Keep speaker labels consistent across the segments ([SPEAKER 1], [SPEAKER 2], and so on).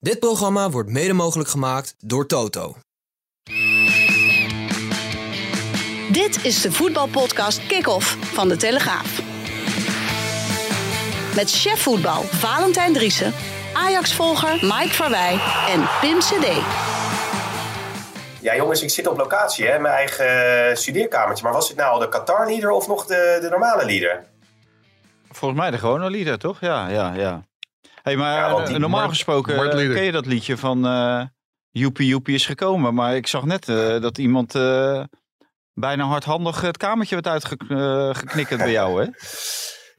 [SPEAKER 1] Dit programma wordt mede mogelijk gemaakt door Toto.
[SPEAKER 2] Dit is de voetbalpodcast Kick-Off van De Telegraaf. Met chef voetbal Valentijn Driessen, Ajax-volger Mike Verwij en Pim CD.
[SPEAKER 3] Ja, jongens, ik zit op locatie, hè, mijn eigen studeerkamertje. Maar was het nou de Qatar-leader of nog de, de normale leader?
[SPEAKER 4] Volgens mij de gewone lieder, toch? Ja, ja, ja. Hey, maar
[SPEAKER 3] Ja,
[SPEAKER 4] eh, normaal gesproken
[SPEAKER 5] Mart
[SPEAKER 4] eh, ken je dat liedje van eh Joepie Joepie is gekomen. Maar ik zag net dat iemand bijna hardhandig het kamertje werd uitgeknikkerd bij jou, hè?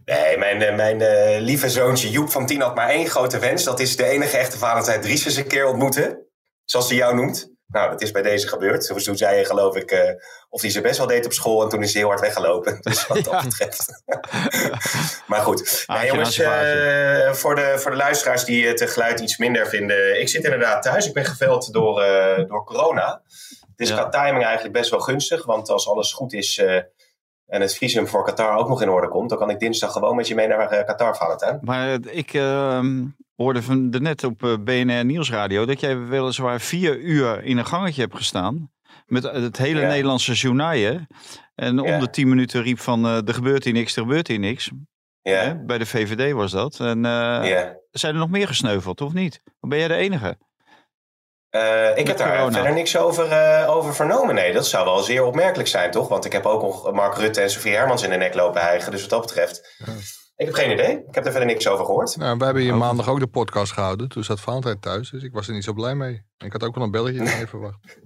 [SPEAKER 3] Nee, mijn, mijn lieve zoontje Joep van Tien had maar één grote wens. Dat is de enige echte Valentijn Dries eens een keer ontmoeten. Zoals hij jou noemt. Nou, dat is bij deze gebeurd. Toen toen zei je, geloof ik, eh, of hij ze best wel deed op school. En toen is hij heel hard weggelopen. Dus wat dat betreft. maar goed. Nou, jongens, eh, voor, de, voor de luisteraars die het geluid iets minder vinden. Ik zit inderdaad thuis. Ik ben geveld door, eh, door corona. Het is
[SPEAKER 4] Ja.
[SPEAKER 3] qua timing eigenlijk best wel gunstig. Want als alles goed is eh, en het visum voor Qatar ook nog in orde komt... dan kan ik dinsdag gewoon met je mee naar eh, Qatar, Valentijn.
[SPEAKER 4] Maar eh, ik ehm, hoorde van de net op eh, BNR Nieuwsradio dat jij weliswaar vier uur in een gangetje hebt gestaan. Met het hele
[SPEAKER 3] Ja.
[SPEAKER 4] Nederlandse journaal. En om de tien minuten riep van eh, er gebeurt hier niks, er gebeurt hier niks.
[SPEAKER 3] Ja,
[SPEAKER 4] Bij de VVD was dat. En
[SPEAKER 3] ja.
[SPEAKER 4] zijn er nog meer gesneuveld, of niet? Of ben jij de enige?
[SPEAKER 3] Eh, ik
[SPEAKER 4] Met
[SPEAKER 3] heb daar
[SPEAKER 4] corona.
[SPEAKER 3] verder niks over, eh, over vernomen. Nee, dat zou wel zeer opmerkelijk zijn, toch? Want ik heb ook nog Mark Rutte en Sofie Hermans in de nek lopen hijgen. Dus wat dat betreft... Ik heb geen idee. Ik heb er verder niks over gehoord.
[SPEAKER 5] Nou, we hebben hier
[SPEAKER 4] Oh.
[SPEAKER 5] maandag ook de podcast gehouden. Toen zat Valentijn thuis, dus ik was er niet zo blij mee. Ik had ook wel een belletje even verwacht.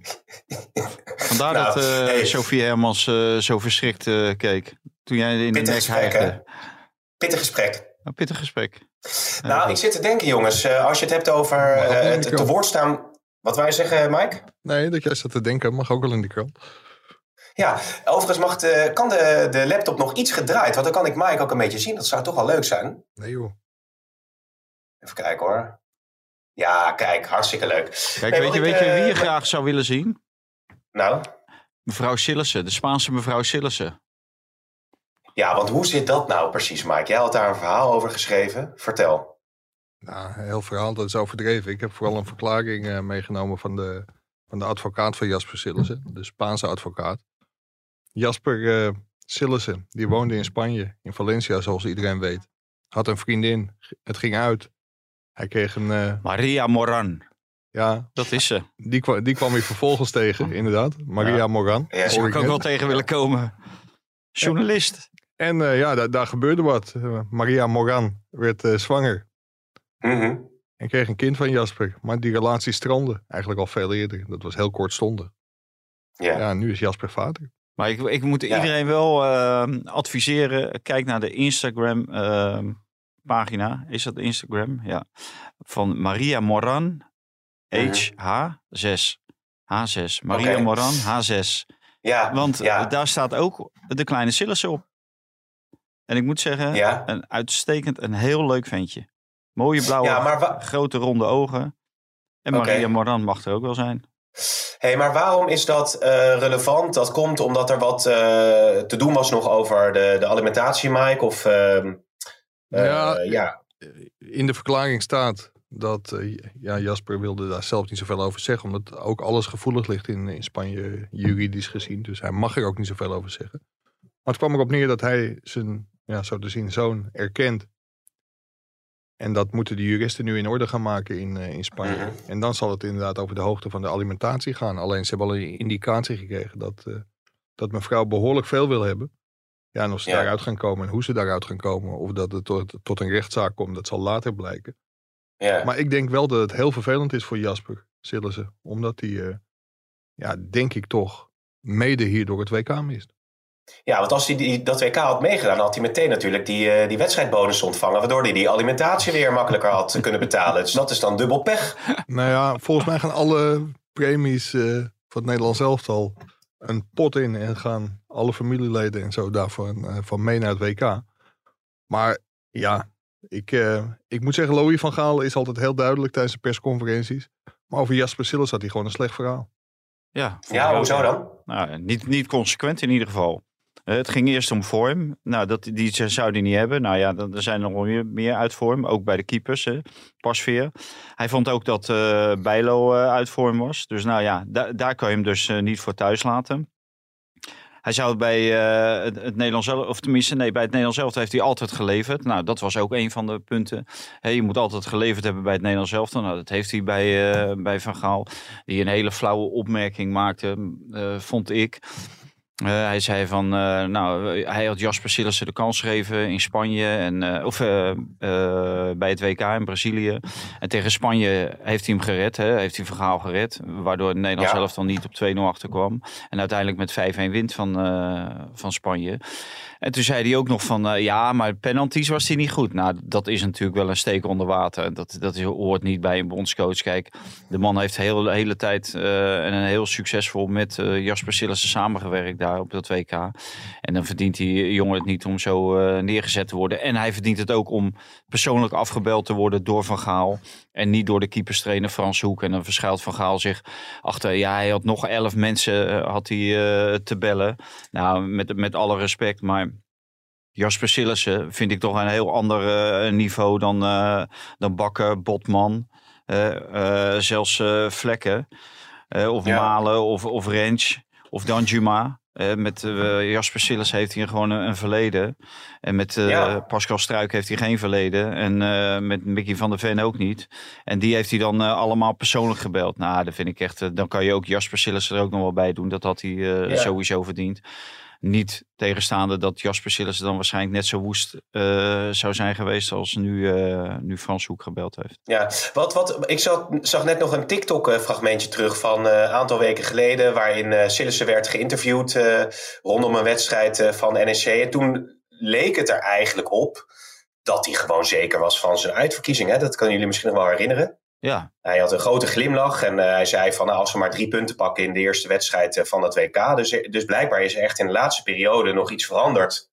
[SPEAKER 4] Vandaar
[SPEAKER 3] Nou,
[SPEAKER 4] dat eh
[SPEAKER 3] hey.
[SPEAKER 4] Sophie Hermans eh, zo verschrikt eh, keek. Toen jij in de nek
[SPEAKER 3] gesprek,
[SPEAKER 4] hijgde.
[SPEAKER 3] Pittig gesprek.
[SPEAKER 4] Een pittig gesprek.
[SPEAKER 3] Nou, ik zit te denken, jongens. eh, als je het hebt over eh, het te woord staan... Wat wij zeggen, Mike?
[SPEAKER 5] Nee, dat jij zat te denken, mag ook wel in de krant.
[SPEAKER 3] Ja, overigens mag de, kan de, de laptop nog iets gedraaid. Want dan kan ik Mike ook een beetje zien. Dat zou toch wel leuk zijn.
[SPEAKER 5] Nee joh.
[SPEAKER 3] Even kijken hoor. Ja, kijk, hartstikke leuk.
[SPEAKER 4] Kijk,
[SPEAKER 3] Nee,
[SPEAKER 4] weet, je,
[SPEAKER 3] ik,
[SPEAKER 4] weet je wie
[SPEAKER 3] eh,
[SPEAKER 4] je graag zou willen zien?
[SPEAKER 3] Nou,
[SPEAKER 4] Mevrouw Sillissen, de Spaanse mevrouw Sillissen.
[SPEAKER 3] ja, want hoe zit dat nou precies, Mike? Jij had daar een verhaal over geschreven. Vertel.
[SPEAKER 5] Nou, heel verhaal, dat is overdreven. Ik heb vooral een verklaring eh, meegenomen van de, van de advocaat van Jasper Sillissen. De Spaanse advocaat. Jasper Sillissen, die woonde in Spanje, in Valencia, zoals iedereen weet. Had een vriendin, het ging uit. Hij kreeg een, eh,
[SPEAKER 4] Maria Moran.
[SPEAKER 5] ja,
[SPEAKER 4] Dat is ze.
[SPEAKER 5] die, kwa- die kwam hij vervolgens tegen, inderdaad. Maria
[SPEAKER 4] Ja.
[SPEAKER 5] Moran.
[SPEAKER 3] Ja,
[SPEAKER 4] Daar zou ik ook wel tegen willen komen. Journalist.
[SPEAKER 5] En ja, daar, daar gebeurde wat. Maria Moran werd eh, zwanger
[SPEAKER 3] Mhm.
[SPEAKER 5] en kreeg een kind van Jasper. Maar die relatie strandde eigenlijk al veel eerder. Dat was heel kortstondig.
[SPEAKER 3] Ja.
[SPEAKER 5] Ja, nu is Jasper vader.
[SPEAKER 4] Maar ik, ik moet
[SPEAKER 3] Ja.
[SPEAKER 4] iedereen wel eh, adviseren. Kijk naar de Instagram eh, pagina. Is dat Instagram? Ja. Van Maria Moran. H6. H6. Maria. Moran H6.
[SPEAKER 3] Ja,
[SPEAKER 4] Want
[SPEAKER 3] ja.
[SPEAKER 4] daar staat ook de kleine Sillissen op. En ik moet zeggen,
[SPEAKER 3] Ja.
[SPEAKER 4] een uitstekend, een heel leuk ventje. Mooie blauwe,
[SPEAKER 3] Ja, maar wa-
[SPEAKER 4] grote ronde ogen. En. Maria Moran mag er ook wel zijn.
[SPEAKER 3] Hey, maar waarom is dat eh, relevant? Dat komt omdat er wat eh, te doen was nog over de, de alimentatie, Mike? Of, ehm, eh,
[SPEAKER 5] Ja.
[SPEAKER 3] ja.
[SPEAKER 5] In de verklaring staat dat eh, ja, Jasper wilde daar zelf niet zoveel over zeggen. Omdat ook alles gevoelig ligt in, in Spanje juridisch gezien. Dus hij mag er ook niet zoveel over zeggen. Maar het kwam erop neer dat hij zijn, ja, zo te zien, zoon erkent. En dat moeten de juristen nu in orde gaan maken in, eh, in Spanje.
[SPEAKER 3] Mhm.
[SPEAKER 5] En dan zal het inderdaad over de hoogte van de alimentatie gaan. Alleen ze hebben al een indicatie gekregen dat, eh, dat mevrouw behoorlijk veel wil hebben. Ja, en of ze
[SPEAKER 3] Ja.
[SPEAKER 5] daaruit gaan komen en hoe ze daaruit gaan komen. Of dat het tot, tot een rechtszaak komt, dat zal later blijken.
[SPEAKER 3] ja.
[SPEAKER 5] Maar ik denk wel dat het heel vervelend is voor Jasper Sillissen. Omdat hij, eh, ja, denk ik toch, mede hierdoor het WK mist.
[SPEAKER 3] Ja, want als hij die, dat WK had meegedaan, had hij meteen natuurlijk die, eh, die wedstrijdbonus ontvangen. Waardoor hij die alimentatie weer makkelijker had kunnen betalen. Dus dat is dan dubbel pech.
[SPEAKER 5] Nou ja, volgens mij gaan alle premies eh, van het Nederlands elftal een pot in. En gaan alle familieleden en zo daarvan eh, van mee naar het WK. Maar ja, ik, eh, ik moet zeggen, Louis van Gaal is altijd heel duidelijk tijdens de persconferenties. Maar over Jasper Sillis had hij gewoon een slecht verhaal.
[SPEAKER 4] Ja,
[SPEAKER 3] Ja, hoezo dan?
[SPEAKER 4] Nou, niet, niet consequent in ieder geval. Eh, het ging eerst om vorm. Nou, dat, die zou hij niet hebben. Nou ja, dan- er zijn er nog meer, meer uit vorm. Ook bij de keepers, hè. Pasveer. Hij vond ook dat eh Bijlo eh, uit vorm was. Dus nou ja, da- daar kan je hem dus niet voor thuis laten. Hij zou bij het, Nederlands zelf, of tenminste, nee, bij het Nederlands zelf heeft hij altijd geleverd. Nou, dat was ook een van de punten. Je moet altijd geleverd hebben bij het Nederlands zelf. Nou, dat heeft hij bij, bij Van Gaal. Die een hele flauwe opmerking maakte, vond ik. Eh, hij zei van, eh, nou, hij had Jasper Sillissen de kans gegeven in Spanje en eh, of bij het WK in Brazilië. En tegen Spanje heeft hij hem gered, hè, heeft hij Vergaal gered, waardoor het
[SPEAKER 3] Ja.
[SPEAKER 4] zelf dan niet op 2-0 achterkwam. En uiteindelijk met 5-1 wint van, van Spanje. En toen zei hij ook nog van, ja, maar penalties was hij niet goed. Nou, dat is natuurlijk wel een steek onder water. Dat, dat hoort niet bij een bondscoach. Kijk, de man heeft heel, de hele tijd en heel succesvol met Jasper Sillissen samengewerkt daar op dat WK. En dan verdient die jongen het niet om zo eh, neergezet te worden. En hij verdient het ook om persoonlijk afgebeld te worden door Van Gaal. En niet door de keeperstrainer Frans Hoek. En dan verschuilt Van Gaal zich achter. Ja, hij had nog elf mensen eh, had hij, eh, te bellen. Nou, met, met alle respect, maar Jasper Sillissen vind ik toch een heel ander niveau dan, dan Bakker, Botman. zelfs Vlekken. of
[SPEAKER 3] Ja.
[SPEAKER 4] Malen of, of Rens of Danjuma. Eh, met eh, Jasper Sillis heeft hij gewoon een, een verleden. En met eh,
[SPEAKER 3] Ja.
[SPEAKER 4] Pascal Struik heeft hij geen verleden. En eh, met Mickey van der Ven ook niet. En die heeft hij dan eh, allemaal persoonlijk gebeld. Nou, dat vind ik echt. eh, dan kan je ook Jasper Sillis er ook nog wel bij doen. Dat had hij eh,
[SPEAKER 3] Ja.
[SPEAKER 4] sowieso verdiend. Niet tegenstaande dat Jasper Sillis dan waarschijnlijk net zo woest eh, zou zijn geweest als nu, eh, nu Frans Hoek gebeld heeft.
[SPEAKER 3] Ja, wat, wat, ik zag, zag net nog een TikTok-fragmentje terug van eh, een aantal weken geleden. waarin eh Sillissen werd geïnterviewd eh, rondom een wedstrijd eh, van NEC. En toen leek het er eigenlijk op dat hij gewoon zeker was van zijn uitverkiezing. Hè? Dat kunnen jullie misschien nog wel herinneren.
[SPEAKER 4] Ja,
[SPEAKER 3] Hij had een grote glimlach en eh, hij zei van nou, als we maar drie punten pakken in de eerste wedstrijd eh, van het WK. Dus, dus blijkbaar is er echt in de laatste periode nog iets veranderd.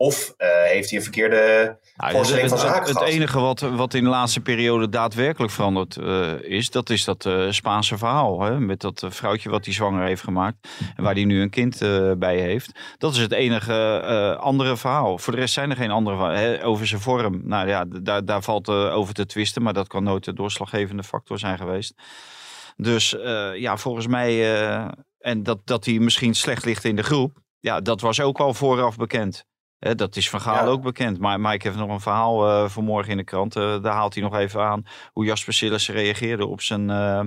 [SPEAKER 3] Of eh, heeft hij een verkeerde
[SPEAKER 4] Nou,
[SPEAKER 3] voorstelling
[SPEAKER 4] het,
[SPEAKER 3] van zaken
[SPEAKER 4] het enige wat, wat in de laatste periode daadwerkelijk veranderd eh, is, dat is dat eh, Spaanse verhaal. Hè? Met dat vrouwtje wat hij zwanger heeft gemaakt en waar hij nu een kind bij heeft. Dat is het enige andere verhaal. Voor de rest zijn er geen andere? Over zijn vorm, nou ja, daar, daar valt over te twisten, maar dat kan nooit de doorslaggevende factor zijn geweest. Dus ja, volgens mij, en dat, dat hij misschien slecht ligt in de groep, ja, dat was ook al vooraf bekend. Hè, dat is van Gaal
[SPEAKER 3] Ja.
[SPEAKER 4] ook bekend. Maar Mike heeft nog een verhaal eh, vanmorgen in de krant. Eh, daar haalt hij nog even aan hoe Jasper Sillissen reageerde op zijn, eh,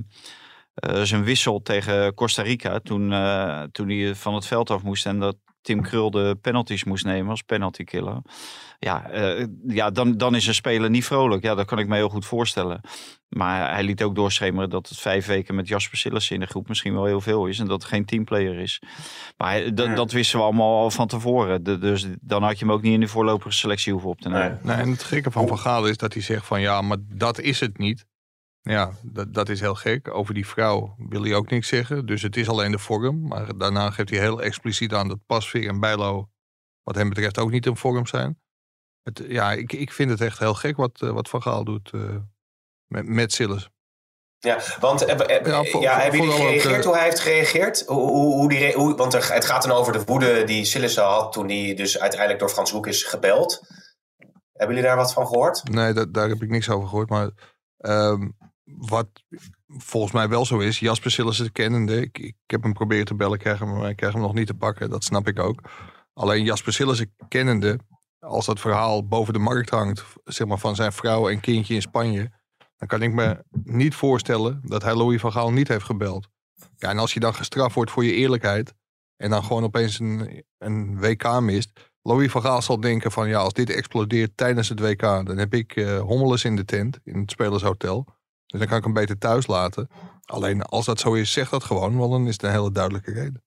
[SPEAKER 4] zijn wissel tegen Costa Rica. Toen, toen hij van het veld af moest en dat Tim Krul de penalties moest nemen als penalty killer. Ja, eh, ja dan, dan is een speler niet vrolijk. Ja, dat kan ik me heel goed voorstellen. Maar hij liet ook doorschemeren dat het vijf weken met Jasper Sillissen in de groep misschien wel heel veel is. En dat het geen teamplayer is. Maar hij- dat,
[SPEAKER 3] Ja.
[SPEAKER 4] dat wisten we allemaal al van tevoren. De- dus dan had je hem ook niet in de voorlopige selectie hoeven op te nemen.
[SPEAKER 3] Nee.
[SPEAKER 5] Nee, en het gekke van Van Gaal is dat hij zegt van ja, maar dat is het niet. Ja, dat, dat is heel gek. Over die vrouw wil hij ook niks zeggen. Dus het is alleen de vorm. Maar daarna geeft hij heel expliciet aan dat Pasveer en Bijlo wat hem betreft ook niet in vorm zijn. Het, ja, ik, ik vind het echt heel gek wat, eh, wat Van Gaal doet eh, met, met Sillis.
[SPEAKER 3] Ja, want eh, eh,
[SPEAKER 5] Ja,
[SPEAKER 3] hebben jullie
[SPEAKER 5] ook,
[SPEAKER 3] gereageerd hoe hij heeft gereageerd? Hoe, hoe, hoe die hoe, want er, het gaat dan over de woede die Sillissen had toen hij dus uiteindelijk door Frans Hoek is gebeld. Hebben jullie daar wat van gehoord?
[SPEAKER 5] Nee, dat, daar heb ik niks over gehoord. Maar ehm, wat volgens mij wel zo is, Jasper Sillissen kennende. Ik, ik heb hem proberen te bellen, krijg hem, maar ik krijg hem nog niet te pakken. Dat snap ik ook. Alleen Jasper Sillissen kennende, als dat verhaal boven de markt hangt, zeg maar van zijn vrouw en kindje in Spanje, dan kan ik me niet voorstellen dat hij Louis van Gaal niet heeft gebeld. Ja, en als je dan gestraft wordt voor je eerlijkheid en dan gewoon opeens een, een WK mist, Louis van Gaal zal denken van ja, als dit explodeert tijdens het WK, dan heb ik eh hommeles in de tent, in het spelershotel. Dus dan kan ik hem beter thuis laten. Alleen als dat zo is, zeg dat gewoon, want dan is het een hele duidelijke reden.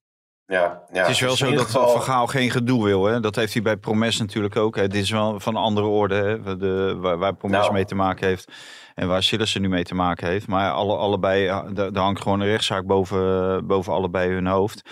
[SPEAKER 3] Ja, ja.
[SPEAKER 4] Het is wel
[SPEAKER 3] Dus
[SPEAKER 4] zo dat
[SPEAKER 3] geval-
[SPEAKER 4] Van Gaal geen gedoe wil. Hè? Dat heeft hij bij Promes natuurlijk ook. Hè? Dit is wel van andere orde. Hè? De, waar, waar Promes
[SPEAKER 3] Nou.
[SPEAKER 4] mee te maken heeft. En waar Sillissen nu mee te maken heeft. Maar alle, allebei, er er hangt gewoon een rechtszaak boven, boven allebei hun hoofd.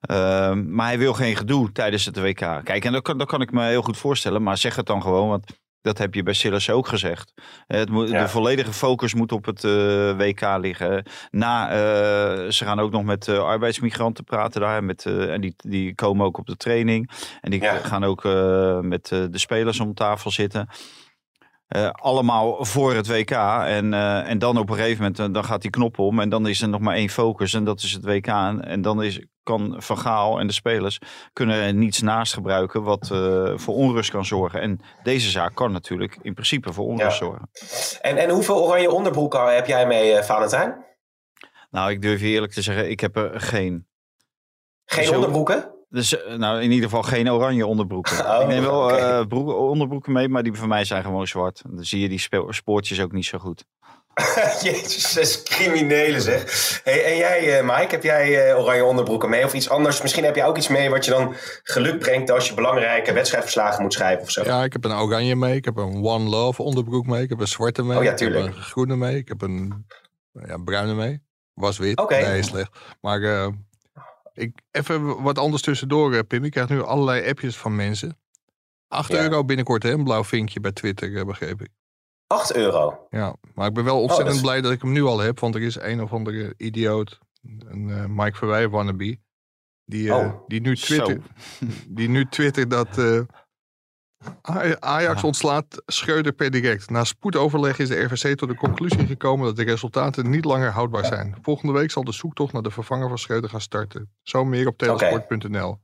[SPEAKER 4] Ehm, maar hij wil geen gedoe tijdens het WK. Kijk, en dat kan, dat kan ik me heel goed voorstellen. Maar zeg het dan gewoon. Want Dat heb je bij Silas ook gezegd. Eh, Het moet,
[SPEAKER 3] Ja.
[SPEAKER 4] De volledige focus moet op het eh, WK liggen. Na, eh, ze gaan ook nog met arbeidsmigranten praten daar. Met, en die, die komen ook op de training. En die
[SPEAKER 3] Ja.
[SPEAKER 4] gaan ook met de spelers om tafel zitten. Eh, allemaal voor het WK. En, eh, en dan op een gegeven moment eh, dan gaat die knop om. En dan is er nog maar één focus. En dat is het WK. En, en dan is, kan Van Gaal en de spelers kunnen er niets naast gebruiken. Wat voor onrust kan zorgen. En deze zaak kan natuurlijk in principe voor onrust
[SPEAKER 3] Ja.
[SPEAKER 4] zorgen.
[SPEAKER 3] En, en hoeveel oranje onderbroeken heb jij mee, Valentijn?
[SPEAKER 4] Nou, ik durf je eerlijk te zeggen, ik heb er geen.
[SPEAKER 3] Geen onderbroeken?
[SPEAKER 4] Dus eh, nou, in ieder geval geen oranje onderbroeken.
[SPEAKER 3] Oh,
[SPEAKER 4] ik neem wel
[SPEAKER 3] oké.
[SPEAKER 4] eh, broeken- onderbroeken mee, maar die van mij zijn gewoon zwart. Dan zie je die spe- spoortjes ook niet zo goed.
[SPEAKER 3] Jezus, dat is criminelen zeg. Hey, en jij, eh, Mike, heb jij eh, oranje onderbroeken mee of iets anders? Misschien heb je ook iets mee wat je dan geluk brengt als je belangrijke wedstrijdverslagen moet schrijven of zo.
[SPEAKER 5] Ja, ik heb een oranje mee. Ik heb een One Love onderbroek mee. Ik heb een zwarte mee.
[SPEAKER 3] Oh ja,
[SPEAKER 5] ik heb een groene mee. Ik heb een ja, bruine mee. Was wit.
[SPEAKER 3] Oké.
[SPEAKER 5] Nee, slecht. Maar eh, ik, even wat anders tussendoor, eh, Pim. Ik krijg nu allerlei appjes van mensen. 8
[SPEAKER 3] Ja.
[SPEAKER 5] euro binnenkort, hè? Een blauw vinkje bij Twitter, eh, begreep ik.
[SPEAKER 3] 8 euro.
[SPEAKER 5] Ja, maar ik ben wel ontzettend
[SPEAKER 3] dat is-
[SPEAKER 5] blij dat ik hem nu al heb. Want er is een of andere idioot, een eh, Mike Verwij wannabe. Die,
[SPEAKER 3] Oh,
[SPEAKER 5] die, nu
[SPEAKER 4] zo.
[SPEAKER 5] twittert, die nu twittert dat Ajax ontslaat Schreuder per direct. Na spoedoverleg is de RVC tot de conclusie gekomen dat de resultaten niet langer houdbaar zijn. Volgende week zal de zoektocht naar de vervanger van Schreuder gaan starten. Zo meer op telesport.nl.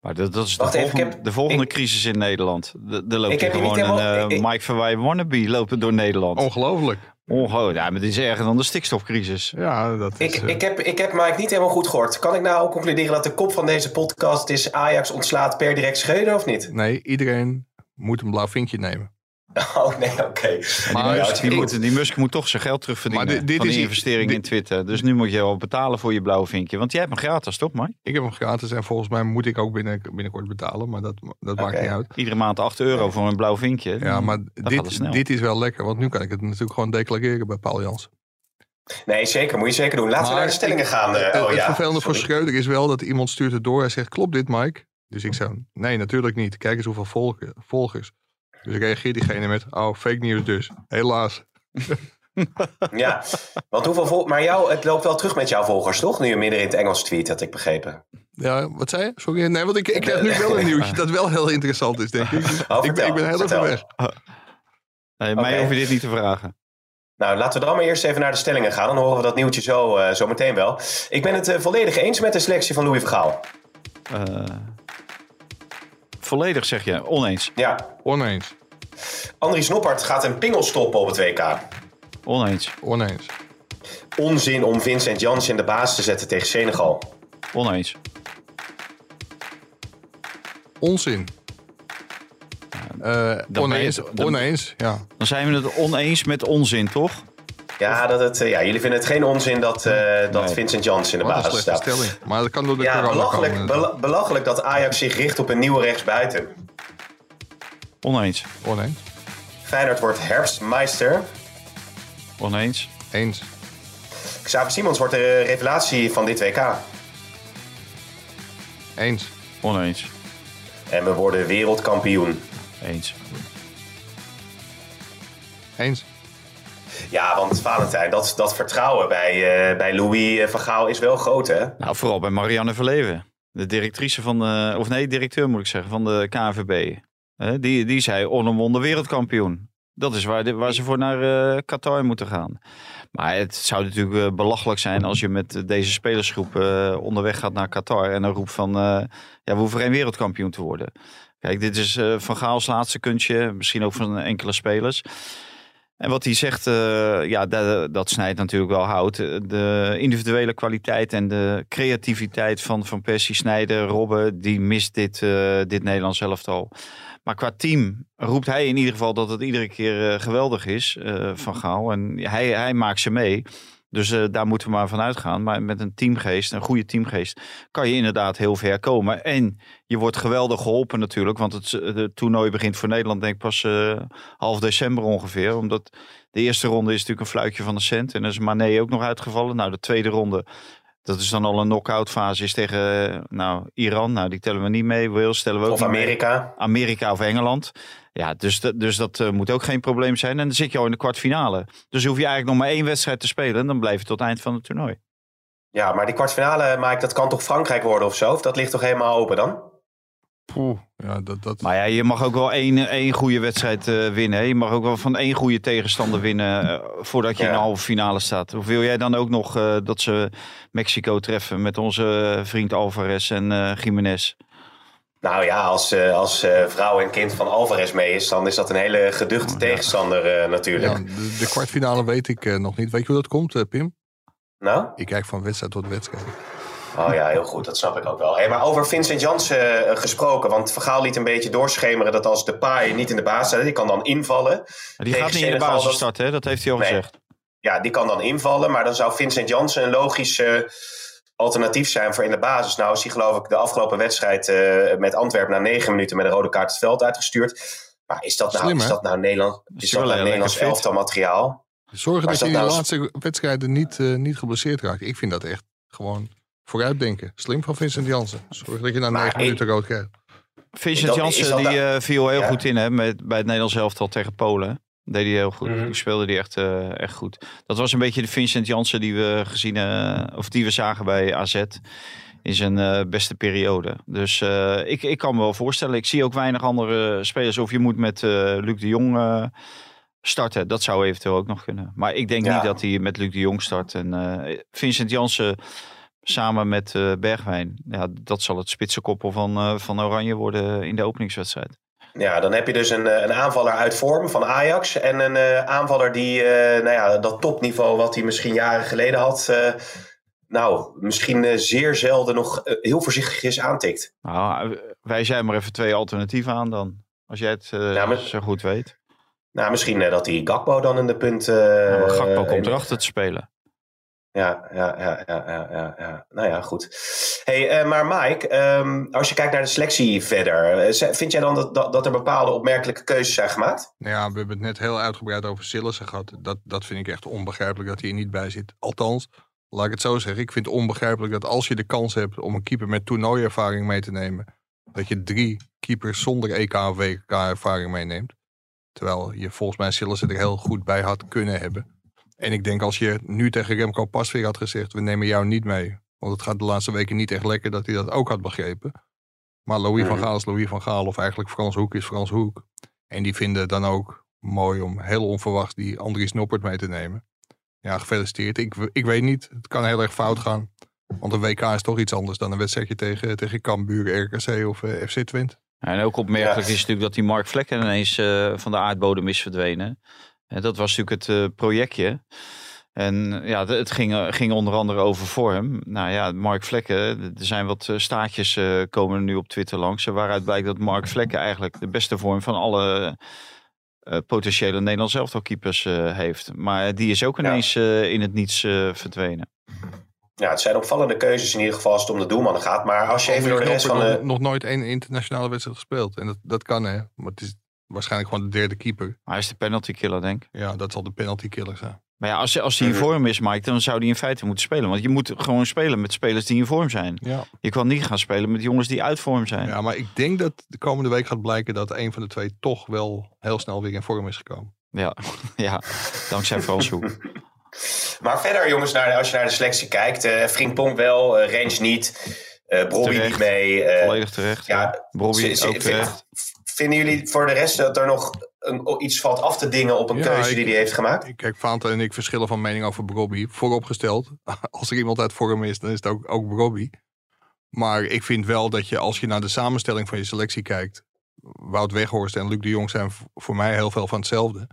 [SPEAKER 4] Maar dat, dat is de
[SPEAKER 3] Wacht even, ik
[SPEAKER 4] volgende,
[SPEAKER 3] heb-
[SPEAKER 4] de volgende
[SPEAKER 3] ik-
[SPEAKER 4] crisis in Nederland. De- Er loopt
[SPEAKER 3] Ik
[SPEAKER 4] hier
[SPEAKER 3] heb hier niet
[SPEAKER 4] gewoon een
[SPEAKER 3] helemaal-
[SPEAKER 4] eh,
[SPEAKER 3] ik- Oh.
[SPEAKER 4] Mike Verwij wannabe lopen door Nederland.
[SPEAKER 5] Ongelooflijk.
[SPEAKER 4] Ongelooflijk. Ja, maar dit is erger dan de stikstofcrisis.
[SPEAKER 5] Ja, dat is...
[SPEAKER 3] Ik,
[SPEAKER 5] eh,
[SPEAKER 3] ik, heb, ik heb Mike niet helemaal goed gehoord. Kan ik nou concluderen dat de kop van deze podcast is Ajax ontslaat per direct Schreuder of niet?
[SPEAKER 5] Nee, iedereen moet een blauw vinkje nemen.
[SPEAKER 3] Oh nee, oké.
[SPEAKER 5] Maar
[SPEAKER 4] Die,
[SPEAKER 3] goed.
[SPEAKER 4] moet, die Musk moet toch zijn geld terugverdienen
[SPEAKER 5] Maar dit- dit
[SPEAKER 4] van
[SPEAKER 5] is
[SPEAKER 4] die investering
[SPEAKER 5] dit-
[SPEAKER 4] in Twitter. Dus nu moet je wel betalen voor je blauwe vinkje. Want jij hebt hem gratis, toch Mike?
[SPEAKER 5] Ik heb hem gratis en volgens mij moet ik ook binnen, binnenkort betalen. Maar dat, dat maakt niet uit.
[SPEAKER 4] Iedere maand 8 euro voor een blauw vinkje.
[SPEAKER 5] Ja, maar
[SPEAKER 4] gaat het
[SPEAKER 5] dit, dit is wel lekker. Want nu kan ik het natuurlijk gewoon declareren bij Paul Jans.
[SPEAKER 3] Nee, zeker. Moet je zeker doen. Laten we naar de stellingen gaan. eh,
[SPEAKER 5] het
[SPEAKER 3] oh
[SPEAKER 5] het
[SPEAKER 3] ja.
[SPEAKER 5] vervelende voor
[SPEAKER 3] Sorry.
[SPEAKER 5] Schreuder is wel dat iemand stuurt het door. Hij zegt, klopt dit Mike? Dus ik zei, nee natuurlijk niet. Kijk eens hoeveel volge- volgers. Dus reageert diegene met, oh fake news dus. Helaas.
[SPEAKER 3] Ja, want hoeveel vol... Maar jou, het loopt wel terug met jouw volgers, toch? Nu je midden in het Engels tweet, had ik begrepen.
[SPEAKER 5] Ja, wat zei je? Sorry. Nee, want ik, ik krijg nu wel een nieuwtje dat wel heel interessant is, denk ik.
[SPEAKER 3] Oh,
[SPEAKER 5] ik, ben- ik ben heel even weg.
[SPEAKER 4] Nee, mij hoef je dit niet te vragen.
[SPEAKER 3] Nou, laten we dan maar eerst even naar de stellingen gaan. Dan horen we dat nieuwtje zo, eh, zo meteen wel. Ik ben het eh, volledig eens met de selectie van Louis Vergaal.
[SPEAKER 4] Eh, volledig zeg je, oneens.
[SPEAKER 3] Ja,
[SPEAKER 5] Oneens.
[SPEAKER 3] Andries Noppert gaat een pingel stoppen op het WK.
[SPEAKER 4] Oneens.
[SPEAKER 5] Oneens.
[SPEAKER 3] Onzin om Vincent Janssen in de baas te zetten tegen Senegal.
[SPEAKER 4] Oneens.
[SPEAKER 5] Onzin. Eh,
[SPEAKER 4] ben je
[SPEAKER 5] oneens.
[SPEAKER 4] het- dan-
[SPEAKER 5] Oneens, ja.
[SPEAKER 4] Dan zijn we het oneens met onzin, toch?
[SPEAKER 3] Ja, dat het, eh, ja jullie vinden het geen onzin dat, eh, dat
[SPEAKER 4] Nee.
[SPEAKER 3] Vincent Janssen in de
[SPEAKER 5] Wat
[SPEAKER 3] baas
[SPEAKER 5] slechte
[SPEAKER 3] staat.
[SPEAKER 5] stelling. Maar dat kan door de
[SPEAKER 3] Ja, belachelijk,
[SPEAKER 5] komen.
[SPEAKER 3] bela- belachelijk dat Ajax zich richt op een nieuwe rechtsbuiten.
[SPEAKER 4] Oneens.
[SPEAKER 5] Oneens.
[SPEAKER 3] Feyenoord wordt herfstmeister.
[SPEAKER 4] Oneens.
[SPEAKER 5] Eens.
[SPEAKER 3] Xavi Simons wordt de revelatie van dit WK.
[SPEAKER 5] Eens.
[SPEAKER 4] Oneens.
[SPEAKER 3] En we worden wereldkampioen.
[SPEAKER 4] Eens.
[SPEAKER 5] Eens.
[SPEAKER 3] Ja, want Valentijn, dat, dat vertrouwen bij, eh, bij Louis van Gaal is wel groot, hè?
[SPEAKER 4] Nou, vooral bij Marianne Verleven. De directrice van of nee, directeur moet ik zeggen, van de KNVB. Eh, die, die zei onomwonden wereldkampioen. Dat is waar, de- waar ze voor naar eh, Qatar moeten gaan. Maar het zou natuurlijk eh, belachelijk zijn als je met deze spelersgroep eh, onderweg gaat naar Qatar. En dan roept van, eh, ja, we hoeven geen wereldkampioen te worden. Kijk, dit is eh, Van Gaals laatste kunstje. Misschien ook van enkele spelers. En wat hij zegt, eh, ja, dat, dat snijdt natuurlijk wel hout. De individuele kwaliteit en de creativiteit van Van Persie, Snijder, Robben, die mist dit, eh, dit Nederlands elftal. Maar qua team roept hij in ieder geval dat het iedere keer eh, geweldig is eh, van Gaal. En hij, hij maakt ze mee. Dus eh, daar moeten we maar van uitgaan. Maar met een teamgeest, een goede teamgeest, kan je inderdaad heel ver komen. En je wordt geweldig geholpen natuurlijk. Want het, het toernooi begint voor Nederland denk ik pas eh, half december ongeveer. Omdat de eerste ronde is natuurlijk een fluitje van de cent. En dan is Mané ook nog uitgevallen. Nou, de tweede ronde, dat is dan al een knock-out fase, is tegen eh, nou, Iran. Nou, die tellen we niet mee. Wales tellen we ook
[SPEAKER 3] Of
[SPEAKER 4] mee.
[SPEAKER 3] Amerika.
[SPEAKER 4] Amerika of Engeland. Ja, dus, dat- dus dat eh, moet ook geen probleem zijn. En dan zit je al in de kwartfinale. Dus hoef je eigenlijk nog maar één wedstrijd te spelen. En dan blijf je tot het eind van het toernooi.
[SPEAKER 3] Ja, maar die kwartfinale, Mike, dat kan toch Frankrijk worden of zo? Of dat ligt toch helemaal open dan?
[SPEAKER 5] Poeh, ja, dat, dat,
[SPEAKER 4] Maar ja, je mag ook wel één, één goede wedstrijd eh, winnen. hè. Je mag ook wel van één goede tegenstander winnen eh, voordat je
[SPEAKER 3] Ja.
[SPEAKER 4] in de halve finale staat. Of wil jij dan ook nog eh, dat ze Mexico treffen met onze vriend Alvarez en eh Jiménez?
[SPEAKER 3] Nou ja, als, eh, als eh, vrouw en kind van Alvarez mee is, dan is dat een hele geduchte tegenstander eh, natuurlijk.
[SPEAKER 5] ja, de, de kwartfinale weet ik nog niet. Weet je hoe dat komt, Pim?
[SPEAKER 3] Nou?
[SPEAKER 5] Ik kijk van wedstrijd tot wedstrijd.
[SPEAKER 3] Oh ja, heel goed, dat snap ik ook wel. Hey, maar over Vincent Janssen eh, gesproken, want Vergaal liet een beetje doorschemeren dat als de paai niet in de baas staat, die kan dan invallen.
[SPEAKER 4] Maar Die gaat niet in de basis
[SPEAKER 3] dat-
[SPEAKER 4] starten, hè? dat heeft hij al
[SPEAKER 3] Nee.
[SPEAKER 4] gezegd.
[SPEAKER 3] Ja, die kan dan invallen, maar dan zou Vincent Janssen een logisch eh, alternatief zijn voor in de basis. Nou is hij geloof ik de afgelopen wedstrijd eh, met Antwerpen na negen minuten met een rode kaart het veld uitgestuurd. Maar is dat nou,
[SPEAKER 5] Slim,
[SPEAKER 3] is dat nou Nederland,
[SPEAKER 4] Is
[SPEAKER 3] dat nou Nederlands elftal materiaal?
[SPEAKER 5] Zorgen
[SPEAKER 3] Maar
[SPEAKER 5] dat je in de
[SPEAKER 3] dat nou-
[SPEAKER 5] laatste wedstrijden niet, eh, niet geblesseerd raakt. Ik vind dat echt gewoon vooruitdenken. Slim van Vincent Jansen. Zorg dat je na negen minuten rood krijgt.
[SPEAKER 4] Vincent
[SPEAKER 3] Dat- dat
[SPEAKER 4] die
[SPEAKER 3] nou-
[SPEAKER 4] eh, viel heel
[SPEAKER 3] Ja.
[SPEAKER 4] goed in hè, met, bij het Nederlands elftal tegen Polen. Deed hij heel goed. Die speelde die echt, eh, echt goed. Dat was een beetje de Vincent Janssen die we gezien eh, of die we zagen bij AZ in zijn eh, beste periode. Dus ik, ik kan me wel voorstellen. Ik zie ook weinig andere spelers. Of je moet met Luc de Jong starten. Dat zou eventueel ook nog kunnen. Maar ik denk
[SPEAKER 3] Ja.
[SPEAKER 4] niet dat hij met Luc de Jong start. En Vincent Janssen samen met Bergwijn. Ja, dat zal het spitsenkoppel van, van Oranje worden in de openingswedstrijd.
[SPEAKER 3] Ja, dan heb je dus een, eh, een aanvaller uit vorm van Ajax. En een eh, aanvaller die eh, nou ja, dat topniveau wat hij misschien jaren geleden had. nou, misschien zeer zelden nog heel voorzichtig is aantikt.
[SPEAKER 4] Nou, wij zijn maar even twee alternatieven aan dan. Als jij het
[SPEAKER 3] maar-
[SPEAKER 4] zo goed weet.
[SPEAKER 3] Nou, misschien dat die Gakpo dan in de punt...
[SPEAKER 4] Ja, maar Gakpo komt erachter te spelen.
[SPEAKER 3] Ja, ja, ja, ja, ja. Nou ja, goed. Hey, eh, maar Mike, ehm, als je kijkt naar de selectie verder, eh, vind jij dan dat, dat, er bepaalde opmerkelijke keuzes zijn gemaakt?
[SPEAKER 5] Ja, we hebben het net heel uitgebreid over Sillissen gehad. Dat, dat vind ik echt onbegrijpelijk dat hij er niet bij zit. Althans, laat ik het zo zeggen. Ik vind het onbegrijpelijk dat als je de kans hebt om een keeper met toernooiervaring mee te nemen, dat je drie keepers zonder EK of WK ervaring meeneemt. Terwijl je volgens mij Sillissen er heel goed bij had kunnen hebben. En ik denk als je nu tegen Remco Pasveer had gezegd, we nemen jou niet mee. Want het gaat de laatste weken niet echt lekker dat hij dat ook had begrepen. Maar Louis van. Gaal is Louis van Gaal of eigenlijk Frans Hoek is Frans Hoek. En die vinden het dan ook mooi om heel onverwachts die Andries Noppert mee te nemen. Ja, gefeliciteerd. Ik, ik weet niet, het kan heel erg fout gaan. Want een WK is toch iets anders dan een wedstrijdje tegen, tegen Cambuur, RKC of eh, FC Twente.
[SPEAKER 4] En ook opmerkelijk
[SPEAKER 3] Ja.
[SPEAKER 4] is natuurlijk dat die Mark Vlekken ineens eh, van de aardbodem is verdwenen. En dat was natuurlijk het eh, projectje. En ja, d- het ging, eh, ging onder andere over vorm. Nou ja, Mark Vlekken, er zijn wat eh, staartjes eh, komen nu op Twitter langs. eh, Waaruit blijkt dat Mark Vlekken eigenlijk de beste vorm van alle eh, potentiële Nederlands elftalkeepers eh heeft. Maar die is ook
[SPEAKER 3] Ja.
[SPEAKER 4] ineens eh, in het niets eh, verdwenen.
[SPEAKER 3] Ja, het zijn opvallende keuzes in ieder geval als het om de doelmannen gaat. Maar als je even door de rest van de...
[SPEAKER 5] nog, nog nooit één internationale wedstrijd gespeeld. En dat, dat kan hè. Maar het is waarschijnlijk gewoon de derde keeper.
[SPEAKER 4] Maar hij is de penalty killer, denk ik.
[SPEAKER 5] Ja, dat zal de penalty killer zijn.
[SPEAKER 4] Maar ja, als, als hij in vorm is, Mike, dan zou hij in feite moeten spelen. Want je moet gewoon spelen met spelers die in vorm zijn.
[SPEAKER 5] Ja.
[SPEAKER 4] Je kan niet gaan spelen met jongens die uit vorm zijn.
[SPEAKER 5] ja, maar ik denk dat de komende week gaat blijken dat een van de twee toch wel heel snel weer in vorm is gekomen.
[SPEAKER 4] Ja, ja dankzij Frans Hoek.
[SPEAKER 3] Maar verder jongens, naar, als je naar de selectie kijkt. eh Frimpong wel, eh Range niet. eh Brobby
[SPEAKER 4] Terecht.
[SPEAKER 3] niet mee. eh,
[SPEAKER 4] Volledig terecht. Ja.
[SPEAKER 3] ja,
[SPEAKER 4] ook terecht.
[SPEAKER 3] Vinden jullie voor de rest dat er nog een, iets valt af te dingen op een
[SPEAKER 5] Ja,
[SPEAKER 3] keuze
[SPEAKER 5] ik-
[SPEAKER 3] die hij heeft gemaakt?
[SPEAKER 5] Kijk, Fanta en ik verschillen van mening over Brobby. Vooropgesteld, als er iemand uit vorm is, dan is het ook, ook Brobby. Maar ik vind wel dat je, als je naar de samenstelling van je selectie kijkt... Wout Weghorst en Luc de Jong zijn voor mij heel veel van hetzelfde.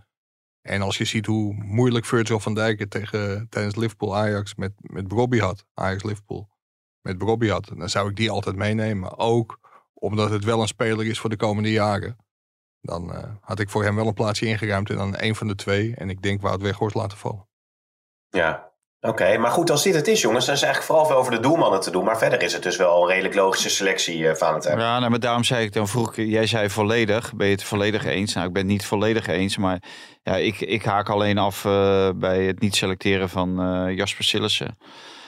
[SPEAKER 5] En als je ziet hoe moeilijk Virgil van Dijk het tegen, tijdens Liverpool-Ajax met, met Brobby had... Ajax-Liverpool, met Brobby had, dan zou ik die altijd meenemen. Ook omdat het wel een speler is voor de komende jaren. Dan eh, had ik voor hem wel een plaatsje ingeruimd en dan een van de twee. En ik denk Wout Weghorst laten vallen.
[SPEAKER 3] Ja. Oké, maar goed, als dit het is, jongens, dan is het eigenlijk vooral veel over de doelmannen te doen. Maar verder is het dus wel een redelijk logische selectie, uh, Valentijn.
[SPEAKER 4] Ja, nou, maar daarom zei ik dan vroeg, jij zei volledig. Ben je het volledig eens? Nou, ik ben het niet volledig eens, maar ja, ik, ik haak alleen af uh, bij het niet selecteren van uh, Jasper Sillissen.